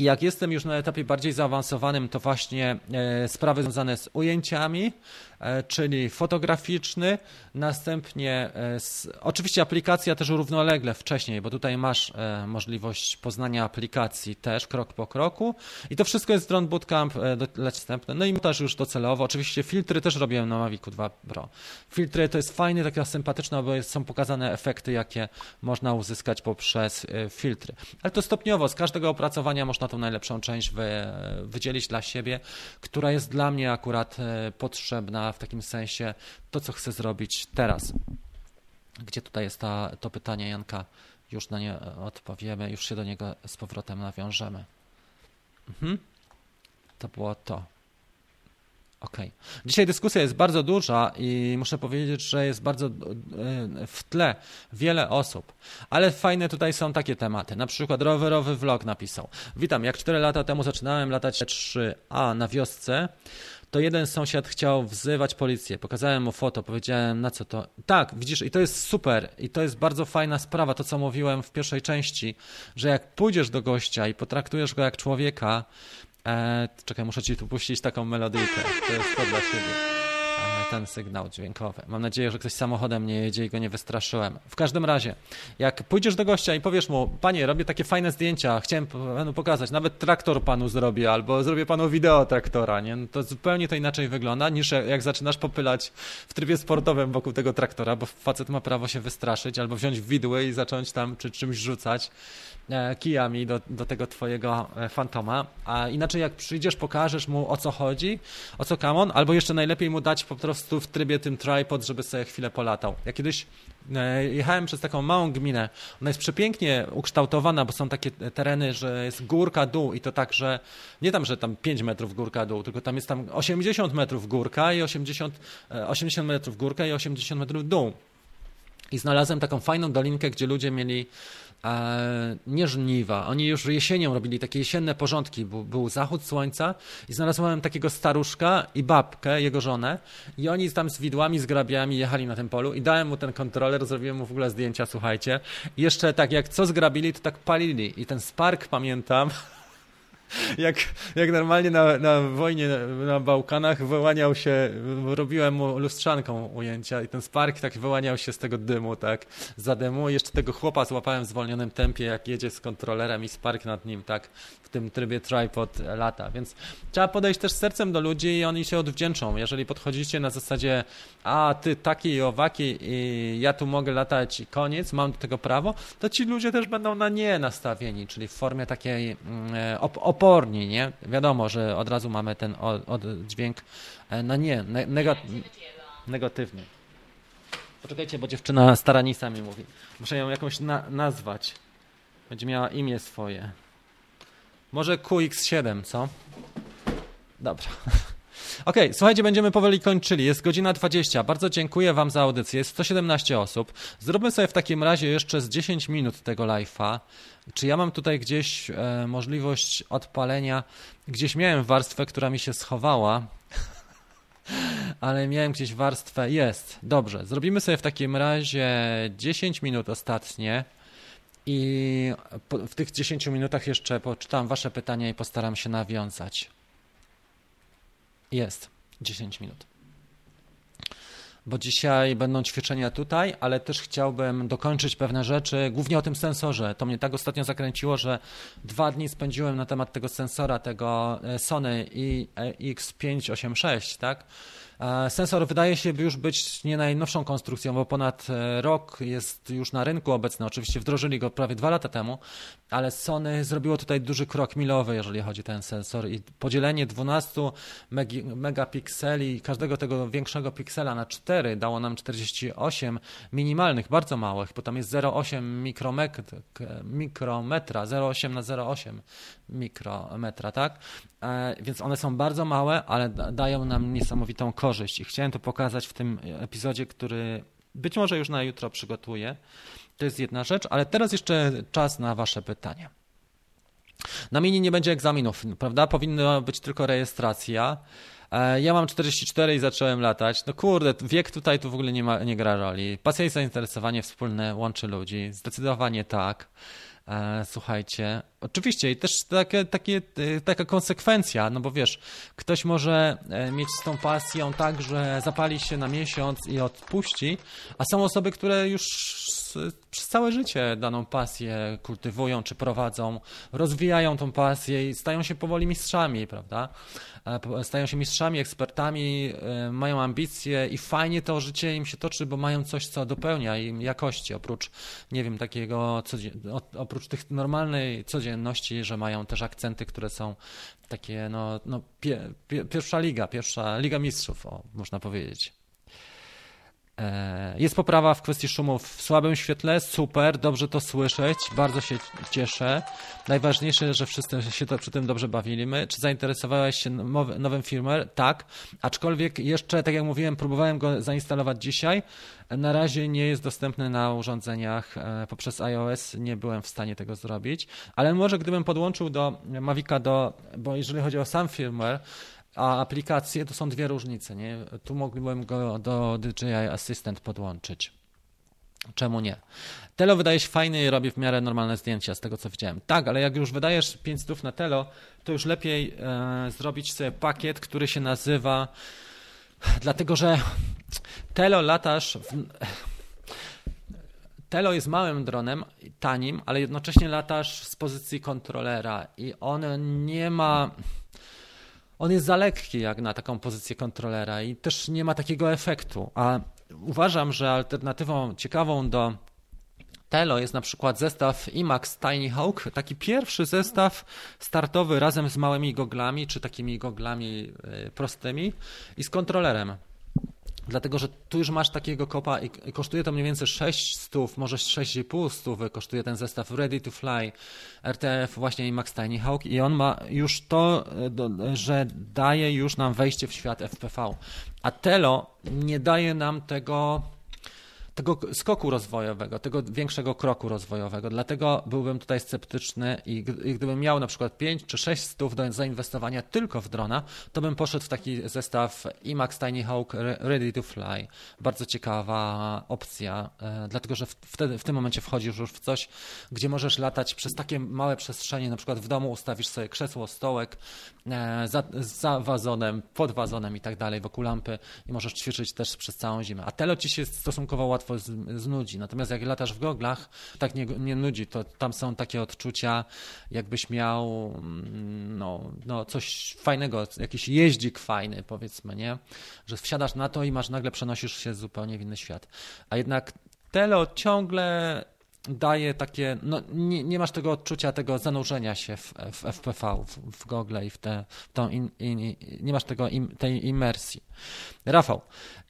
i jak jestem już na etapie bardziej zaawansowanym, to właśnie e, sprawy związane z ujęciami, e, czyli fotograficzny, następnie oczywiście aplikacja też równolegle wcześniej, bo tutaj masz możliwość poznania aplikacji też krok po kroku i to wszystko jest Drone Bootcamp dostępne. No i też już docelowo, oczywiście filtry też robiłem na Mavicu 2 Pro. Filtry to jest fajne, taka sympatyczna, bo są pokazane efekty, jakie można uzyskać poprzez filtry. Ale to stopniowo, z każdego opracowania można tą najlepszą część wy, wydzielić dla siebie, która jest dla mnie akurat e, potrzebna w takim sensie to, co chcę zrobić teraz. Gdzie tutaj jest ta, to pytanie Janka? Już na nie odpowiemy, już się do niego z powrotem nawiążemy. Mhm. To było to. OK. Dzisiaj dyskusja jest bardzo duża i muszę powiedzieć, że jest bardzo e, w tle wiele osób, ale fajne tutaj są takie tematy. Na przykład rowerowy vlog napisał. Witam, jak 4 lata temu zaczynałem latać 3A na wiosce, to jeden sąsiad chciał wzywać policję. Pokazałem mu foto, powiedziałem na co to. Tak, widzisz, i to jest super, i to jest bardzo fajna sprawa, to co mówiłem w pierwszej części, że jak pójdziesz do gościa i potraktujesz go jak człowieka, E, czekaj, muszę ci tu puścić taką melodyjkę. To jest to dla ciebie. E, ten sygnał dźwiękowy. Mam nadzieję, że ktoś samochodem nie jedzie i go nie wystraszyłem. W każdym razie, jak pójdziesz do gościa i powiesz mu, panie, robię takie fajne zdjęcia, chciałem panu pokazać, nawet traktor panu zrobię, albo zrobię panu wideo traktora, nie? No to zupełnie to inaczej wygląda, niż jak zaczynasz popylać w trybie sportowym wokół tego traktora, bo facet ma prawo się wystraszyć, albo wziąć widły i zacząć tam czy czymś rzucać. E, kijami do, do tego twojego e, fantoma, a inaczej jak przyjdziesz, pokażesz mu o co chodzi, o co kamon, albo jeszcze najlepiej mu dać po prostu w trybie tym tripod, żeby sobie chwilę polatał. Ja kiedyś e, jechałem przez taką małą gminę, ona jest przepięknie ukształtowana, bo są takie tereny, że jest górka, dół i to tak, że nie tam, że tam 5 metrów górka, dół, tylko tam jest tam 80 metrów górka i 80, 80 metrów górka i 80 metrów dół. I znalazłem taką fajną dolinkę, gdzie ludzie mieli e, nie żniwa. Oni już jesienią robili takie jesienne porządki. Był, był zachód słońca i znalazłem takiego staruszka i babkę, jego żonę i oni tam z widłami, z grabiami jechali na tym polu i dałem mu ten kontroler, zrobiłem mu w ogóle zdjęcia, słuchajcie. I jeszcze tak, jak co zgrabili, to tak palili. I ten spark, pamiętam, jak, jak normalnie na, na wojnie na, na Bałkanach wyłaniał się, robiłem mu lustrzanką ujęcia i ten spark tak wyłaniał się z tego dymu, tak, za dymu. Jeszcze tego chłopa złapałem w zwolnionym tempie, jak jedzie z kontrolerem i spark nad nim, tak, tym trybie tripod lata, więc trzeba podejść też sercem do ludzi i oni się odwdzięczą, jeżeli podchodzicie na zasadzie, a ty taki i owaki i ja tu mogę latać i koniec, mam do tego prawo, to ci ludzie też będą na nie nastawieni, czyli w formie takiej mm, op, op oporni, nie? Wiadomo, że od razu mamy ten oddźwięk e, na nie, negatywny. Poczekajcie, bo dziewczyna staranisa mi mówi. Muszę ją jakąś na nazwać. Będzie miała imię swoje. Może QX7, co? Dobra. Ok, słuchajcie, będziemy powoli kończyli. Jest godzina 20. Bardzo dziękuję Wam za audycję. Jest 117 osób. Zróbmy sobie w takim razie jeszcze z 10 minut tego live'a. Czy ja mam tutaj gdzieś e, możliwość odpalenia? Gdzieś miałem warstwę, która mi się schowała, ale miałem gdzieś warstwę. Jest, dobrze. Zrobimy sobie w takim razie 10 minut ostatnie. I w tych 10 minutach jeszcze poczytam Wasze pytania i postaram się nawiązać. Jest 10 minut. Bo dzisiaj będą ćwiczenia tutaj, ale też chciałbym dokończyć pewne rzeczy, głównie o tym sensorze. To mnie tak ostatnio zakręciło, że dwa dni spędziłem na temat tego sensora, tego e, Sony IX586, tak? Sensor wydaje się już być nie najnowszą konstrukcją, bo ponad e, rok jest już na rynku obecny. Oczywiście wdrożyli go prawie dwa lata temu, ale Sony zrobiło tutaj duży krok milowy, jeżeli chodzi o ten sensor i podzielenie 12 megapikseli każdego tego większego piksela na 4 dało nam 48 minimalnych, bardzo małych, bo tam jest 0,8 mikrometra, 0,8 na 0,8 mikrometra, tak? E, więc one są bardzo małe, ale dają nam niesamowitą korzyść i chciałem to pokazać w tym epizodzie, który być może już na jutro przygotuję. To jest jedna rzecz, ale teraz jeszcze czas na Wasze pytania. Na mini nie będzie egzaminów, prawda? Powinna być tylko rejestracja. E, ja mam 44 i zacząłem latać. No kurde, wiek tutaj tu w ogóle nie, ma, nie gra roli. Pasja i zainteresowanie wspólne łączy ludzi. Zdecydowanie tak. E, słuchajcie, oczywiście i też takie, takie, e, taka konsekwencja, no bo wiesz, ktoś może e, mieć z tą pasją tak, że zapali się na miesiąc i odpuści, a są osoby, które już przez całe życie daną pasję kultywują czy prowadzą, rozwijają tą pasję i stają się powoli mistrzami, prawda? Stają się mistrzami, ekspertami, mają ambicje i fajnie to życie im się toczy, bo mają coś, co dopełnia im jakości, oprócz, nie wiem, takiego, oprócz tych normalnej codzienności, że mają też akcenty, które są takie, no, no pie, pie, pierwsza liga, pierwsza liga mistrzów, o, można powiedzieć. E, jest poprawa w kwestii szumów w słabym świetle, super, dobrze to słyszeć, bardzo się cieszę. Najważniejsze, że wszyscy się to przy tym dobrze bawiliśmy. Czy zainteresowałeś się nowym firmware? Tak, aczkolwiek jeszcze, tak jak mówiłem, próbowałem go zainstalować dzisiaj. Na razie nie jest dostępny na urządzeniach e, poprzez iOS, nie byłem w stanie tego zrobić, ale może gdybym podłączył do Mavica, do, bo jeżeli chodzi o sam firmware, a aplikacje to są dwie różnice. Nie? Tu mógłbym go do DJI Assistant podłączyć. Czemu nie? Telo wydaje się fajny i robi w miarę normalne zdjęcia, z tego co widziałem. Tak, ale jak już wydajesz 5 stów na Telo, to już lepiej e, zrobić sobie pakiet, który się nazywa. Dlatego, że Telo latasz. W... Telo jest małym dronem, tanim, ale jednocześnie latasz z pozycji kontrolera i on nie ma on jest za lekki jak na taką pozycję kontrolera i też nie ma takiego efektu. A uważam, że alternatywą ciekawą do Telo jest na przykład zestaw IMAX Tiny Hawk, taki pierwszy zestaw startowy razem z małymi goglami, czy takimi goglami e, prostymi i z kontrolerem. Dlatego, że tu już masz takiego kopa i kosztuje to mniej więcej 6 stów, może 6,5 stówy kosztuje ten zestaw Ready to Fly RTF właśnie i Max Tiny Hawk i on ma już to, e, że daje już nam wejście w świat FPV. A Telo nie daje nam tego tego skoku rozwojowego, tego większego kroku rozwojowego. Dlatego byłbym tutaj sceptyczny i, gdybym miał na przykład 5 czy 6 stów do zainwestowania tylko w drona, to bym poszedł w taki zestaw IMAX Tiny Hawk Ready to Fly. Bardzo ciekawa opcja, e, dlatego że wtedy w tym momencie wchodzisz już w coś, gdzie możesz latać przez takie małe przestrzenie, na przykład w domu ustawisz sobie krzesło, stołek e, za, za wazonem, pod wazonem i tak dalej, wokół lampy i możesz ćwiczyć też przez całą zimę. A telo ci się stosunkowo łatwo łatwo znudzi. Natomiast jak latasz w goglach, tak nie, nie nudzi. To tam są takie odczucia, jakbyś miał mm, no, no coś fajnego, jakiś jeździk fajny, powiedzmy, nie? Że wsiadasz na to i masz nagle przenosisz się zupełnie w inny świat. A jednak Telo ciągle daje takie, no nie, nie, masz tego odczucia, tego zanurzenia się w, w FPV, w, w Google i w, te, w tą, in, in, nie masz tego, im, tej imersji. Rafał,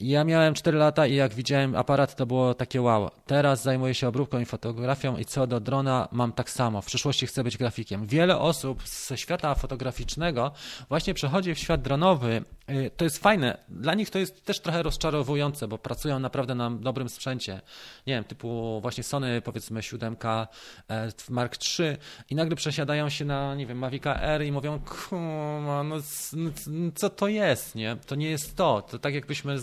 ja miałem 4 lata i jak widziałem aparat, to było takie wow. Teraz zajmuję się obróbką i fotografią i co do drona mam tak samo. W przyszłości chcę być grafikiem. Wiele osób ze świata fotograficznego właśnie przechodzi w świat dronowy. Y, to jest fajne. Dla nich to jest też trochę rozczarowujące, bo pracują naprawdę na dobrym sprzęcie. Nie wiem, typu właśnie Sony, powiedzmy 7 e, Mark III i nagle przesiadają się na, nie wiem, Mavica R i mówią, no co to jest, nie? To nie jest to. To tak jakbyśmy y,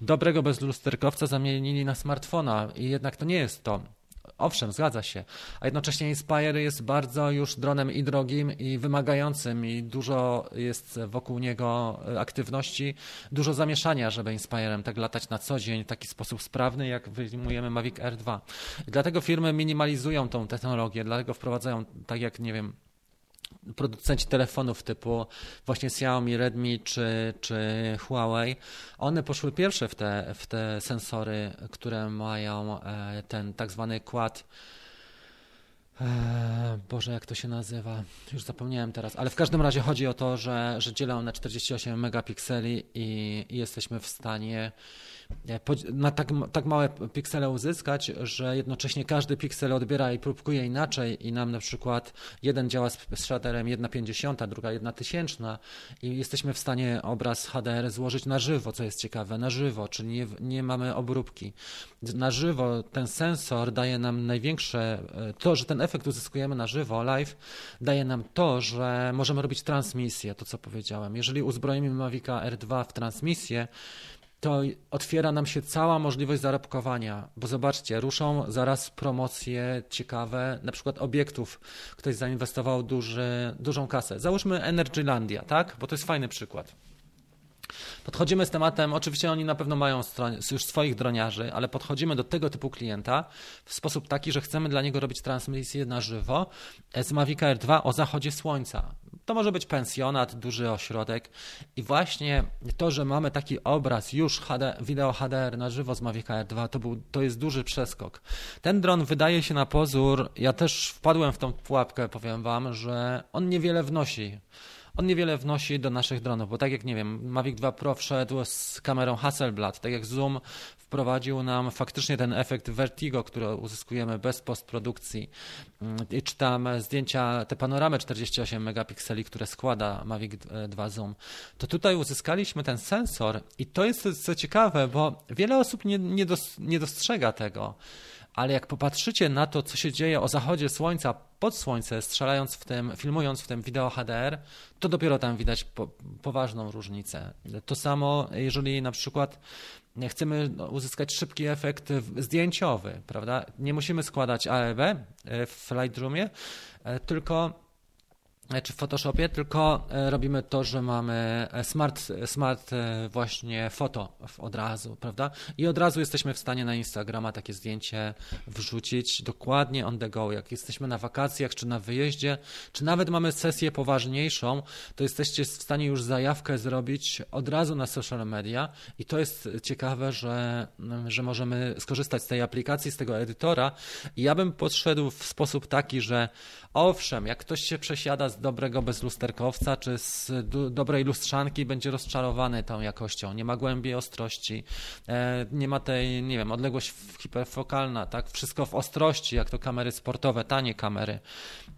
dobrego bezlusterkowca zamienili na smartfona i jednak to nie jest to. Owszem, zgadza się. A jednocześnie Inspire jest bardzo już dronem i drogim, i wymagającym, i dużo jest wokół niego aktywności, dużo zamieszania, żeby Inspirem tak latać na co dzień w taki sposób sprawny, jak wyjmujemy Mavic R2. I dlatego firmy minimalizują tą technologię, dlatego wprowadzają, tak jak, nie wiem, producenci telefonów typu właśnie Xiaomi, Redmi czy, czy Huawei, one poszły pierwsze w te, w te sensory, które mają e, ten tak zwany quad e, Boże, jak to się nazywa? Już zapomniałem teraz, ale w każdym razie chodzi o to, że, że dzielą na 48 megapikseli i, i jesteśmy w stanie na tak, tak małe piksele uzyskać, że jednocześnie każdy piksel odbiera i próbkuje inaczej i nam na przykład jeden działa z, z shaderem 1,50, druga 1,1000 i jesteśmy w stanie obraz HDR złożyć na żywo, co jest ciekawe, na żywo, czyli nie, nie mamy obróbki. Na żywo ten sensor daje nam największe, e, to, że ten efekt uzyskujemy na żywo, live, daje nam to, że możemy robić transmisję, to co powiedziałem. Jeżeli uzbroimy Mavica R2 w transmisję, to otwiera nam się cała możliwość zarobkowania, bo zobaczcie, ruszą zaraz promocje ciekawe, na przykład obiektów. Ktoś zainwestował duży, dużą kasę. Załóżmy Energylandia, tak? Bo to jest fajny przykład. Podchodzimy z tematem, oczywiście oni na pewno mają już swoich droniarzy, ale podchodzimy do tego typu klienta w sposób taki, że chcemy dla niego robić transmisję na żywo z Mavic Air 2 o zachodzie słońca. To może być pensjonat, duży ośrodek. I właśnie to, że mamy taki obraz już HD, wideo HDR na żywo z Mavic Air 2, to, był, to jest duży przeskok. Ten dron wydaje się na pozór, ja też wpadłem w tą pułapkę, powiem wam, że on niewiele wnosi. On niewiele wnosi do naszych dronów, bo tak jak, nie wiem, Mavic 2 Pro wszedł z kamerą Hasselblad, tak jak Zoom wprowadził nam faktycznie ten efekt vertigo, który uzyskujemy bez postprodukcji, mm, czy tam zdjęcia, te panoramy 48 megapikseli, które składa Mavic 2 Zoom, to tutaj uzyskaliśmy ten sensor i to jest co ciekawe, bo wiele osób nie, nie, dos, nie dostrzega tego ale jak popatrzycie na to, co się dzieje o zachodzie słońca pod słońce, strzelając w tym, filmując w tym wideo HDR, to dopiero tam widać po, poważną różnicę. To samo, jeżeli na przykład chcemy uzyskać szybki efekt zdjęciowy, prawda? Nie musimy składać AEB w Lightroomie, e, tylko E, czy w Photoshopie, tylko e, robimy to, że mamy e, smart, smart właśnie foto od razu, prawda? I od razu jesteśmy w stanie na Instagrama takie zdjęcie wrzucić dokładnie on the go. Jak jesteśmy na wakacjach, czy na wyjeździe, czy nawet mamy sesję poważniejszą, to jesteście w stanie już zajawkę zrobić od razu na social media i to jest ciekawe, że, że możemy skorzystać z tej aplikacji, z tego edytora. I ja bym podszedł w sposób taki, że owszem, jak ktoś się przesiada z dobrego bezlusterkowca czy z dobrej lustrzanki będzie rozczarowany tą jakością. Nie ma głębi ostrości, e, nie ma tej, nie wiem, odległość hiperfokalna, tak? Wszystko w ostrości, jak to kamery sportowe, tanie kamery.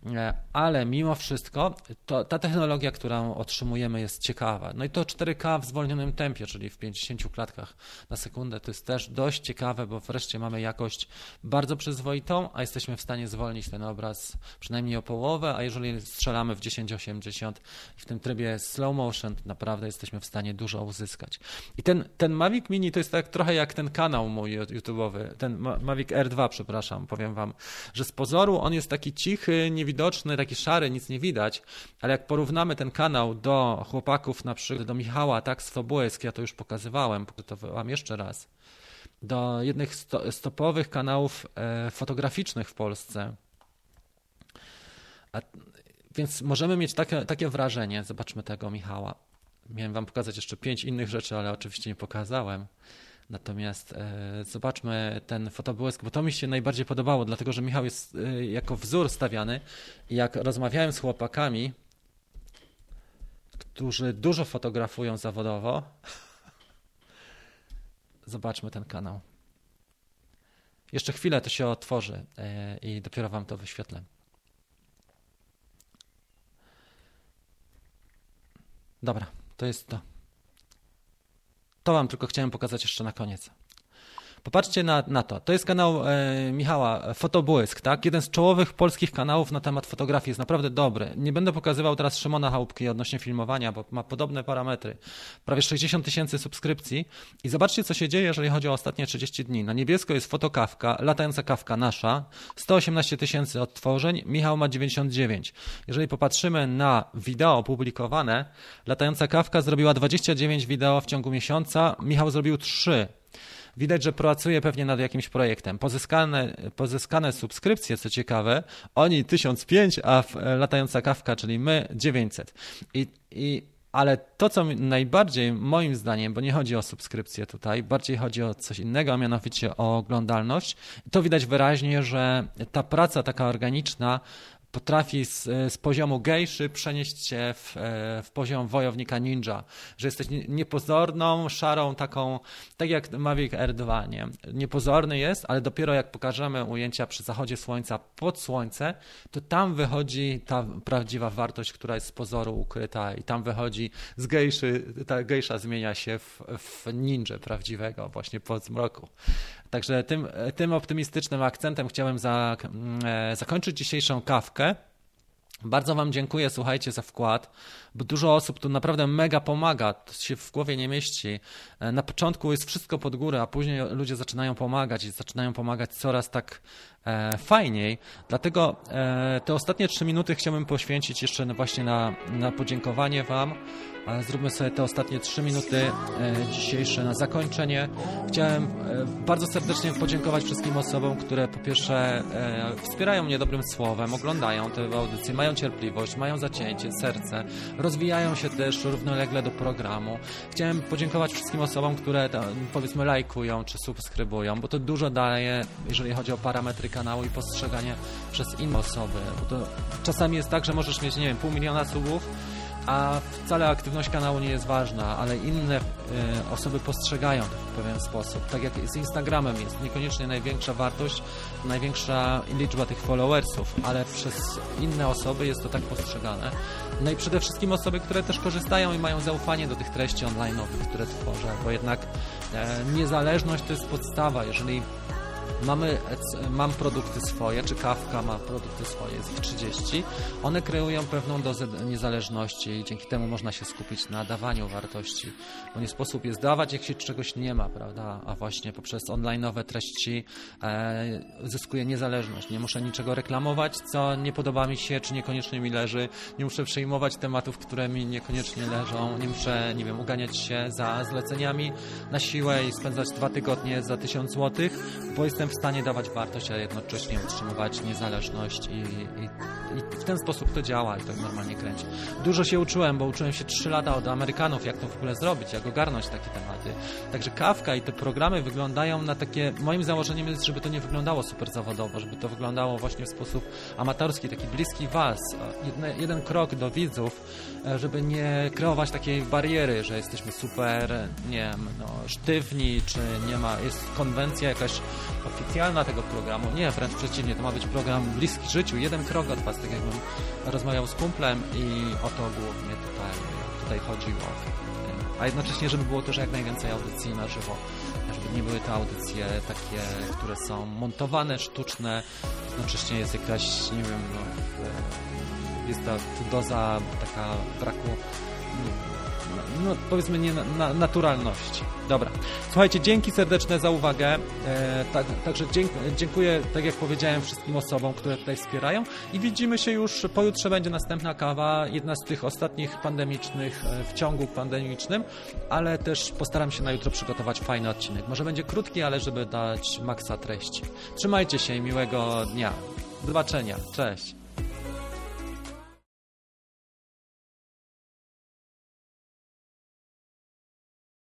E, ale mimo wszystko to, ta technologia, którą otrzymujemy jest ciekawa. No i to 4K w zwolnionym tempie, czyli w 50 klatkach na sekundę, to jest też dość ciekawe, bo wreszcie mamy jakość bardzo przyzwoitą, a jesteśmy w stanie zwolnić ten obraz przynajmniej o połowę, a jeżeli strzelamy gramy w 1080 i w tym trybie slow motion naprawdę jesteśmy w stanie dużo uzyskać. I ten, ten Mavic Mini to jest tak trochę jak ten kanał mój YouTube'owy, ten Mavic R2, przepraszam, powiem wam, że z pozoru on jest taki cichy, niewidoczny, taki szary, nic nie widać, ale jak porównamy ten kanał do chłopaków, na przykład do Michała, tak, z Fobłysk, ja to już pokazywałem, wam jeszcze raz, do jednych stopowych kanałów e, fotograficznych w Polsce. A więc możemy mieć takie, takie wrażenie, zobaczmy tego Michała. Miałem wam pokazać jeszcze pięć innych rzeczy, ale oczywiście nie pokazałem. Natomiast e, zobaczmy ten fotobłysk, bo to mi się najbardziej podobało, dlatego że Michał jest e, jako wzór stawiany. Jak rozmawiałem z chłopakami, którzy dużo fotografują zawodowo, zobaczmy ten kanał. Jeszcze chwilę to się otworzy e, i dopiero wam to wyświetlę. Dobra, to jest to. To Wam tylko chciałem pokazać jeszcze na koniec. Popatrzcie na, na to. To jest kanał e, Michała, Fotobłysk, tak? Jeden z czołowych polskich kanałów na temat fotografii. Jest naprawdę dobry. Nie będę pokazywał teraz Szymona Chałupki odnośnie filmowania, bo ma podobne parametry. Prawie 60 tysięcy subskrypcji. I zobaczcie, co się dzieje, jeżeli chodzi o ostatnie 30 dni. Na niebiesko jest fotokawka, latająca kawka nasza. 118 tysięcy odtworzeń, Michał ma 99. Jeżeli popatrzymy na wideo publikowane, latająca kawka zrobiła 29 wideo w ciągu miesiąca, Michał zrobił 3 Widać, że pracuje pewnie nad jakimś projektem. Pozyskane, pozyskane subskrypcje, co ciekawe, oni 1005, a latająca kawka, czyli my 900. I, i ale to, co najbardziej moim zdaniem, bo nie chodzi o subskrypcję tutaj, bardziej chodzi o coś innego, a mianowicie o oglądalność, to widać wyraźnie, że ta praca taka organiczna potrafi z, z, poziomu gejszy przenieść się w, e, w, poziom wojownika ninja, że jesteś niepozorną, szarą taką, tak jak Mavic R2, nie? Niepozorny jest, ale dopiero jak pokażemy ujęcia przy zachodzie słońca pod słońce, to tam wychodzi ta prawdziwa wartość, która jest z pozoru ukryta i tam wychodzi z gejszy, ta gejsza zmienia się w, w ninja prawdziwego właśnie po zmroku. Także tym, tym optymistycznym akcentem chciałem za, e, zakończyć dzisiejszą kawkę. Bardzo Wam dziękuję, słuchajcie, za wkład, bo dużo osób tu naprawdę mega pomaga, to się w głowie nie mieści. E, na początku jest wszystko pod górę, a później ludzie zaczynają pomagać i zaczynają pomagać coraz tak e, fajniej. Dlatego e, te ostatnie trzy minuty chciałbym poświęcić jeszcze właśnie na, na podziękowanie Wam. Zróbmy sobie te ostatnie trzy minuty dzisiejsze na zakończenie. Chciałem bardzo serdecznie podziękować wszystkim osobom, które po pierwsze wspierają mnie dobrym słowem, oglądają te audycje, mają cierpliwość, mają zacięcie, serce, rozwijają się też równolegle do programu. Chciałem podziękować wszystkim osobom, które powiedzmy lajkują czy subskrybują, bo to dużo daje, jeżeli chodzi o parametry kanału i postrzeganie przez inne osoby. Bo to czasami jest tak, że możesz mieć, nie wiem, pół miliona subów, a wcale aktywność kanału nie jest ważna, ale inne y, osoby postrzegają to w pewien sposób. Tak jak z Instagramem jest niekoniecznie największa wartość, największa liczba tych followersów, ale przez inne osoby jest to tak postrzegane. No i przede wszystkim osoby, które też korzystają i mają zaufanie do tych treści online'owych, które tworzę, bo jednak e, niezależność to jest podstawa. Jeżeli Mamy, mam produkty swoje, czy Kawka ma produkty swoje, jest ich 30. One kreują pewną dozę niezależności i dzięki temu można się skupić na dawaniu wartości. Bo nie sposób jest dawać, jak się czegoś nie ma, prawda? A właśnie poprzez online'owe treści e, zyskuję niezależność. Nie muszę niczego reklamować, co nie podoba mi się, czy niekoniecznie mi leży. Nie muszę przejmować tematów, które mi niekoniecznie leżą. Nie muszę, nie wiem, uganiać się za zleceniami na siłę i spędzać dwa tygodnie za tysiąc złotych, bo jestem w stanie dawać wartość, a jednocześnie utrzymywać niezależność i, i, i, w ten sposób to działa i tak normalnie kręci. Dużo się uczyłem, bo uczyłem się 3 lata od Amerykanów, jak to w ogóle zrobić, jak ogarnąć takie tematy. Także Kawka i te programy wyglądają na takie, moim założeniem jest, żeby to nie wyglądało super zawodowo, żeby to wyglądało właśnie w sposób amatorski, taki bliski Was, jedne, jeden krok do widzów, e, żeby nie kreować takiej bariery, że jesteśmy super, nie wiem, no, sztywni, czy nie ma, jest konwencja jakaś oficjalna tego programu. Nie, wręcz przeciwnie, to ma być program bliski życiu, jeden krok od Was, tak jakbym rozmawiał z kumplem i o to głównie tutaj, tutaj chodziło. A jednocześnie, żeby było też jak najwięcej audycji na żywo, żeby nie były to audycje takie, które są montowane, sztuczne, jednocześnie jest jakaś, nie wiem, no, jest ta doza taka braku no, powiedzmy nie na, naturalności. Dobra. Słuchajcie, dzięki serdeczne za uwagę. E, tak, także dziękuję, tak jak powiedziałem, wszystkim osobom, które tutaj wspierają i widzimy się już, pojutrze będzie następna kawa, jedna z tych ostatnich pandemicznych e, w ciągu pandemicznym, ale też postaram się na jutro przygotować fajny odcinek. Może będzie krótki, ale żeby dać maksa treści. Trzymajcie się i miłego dnia. Do zobaczenia. Cześć.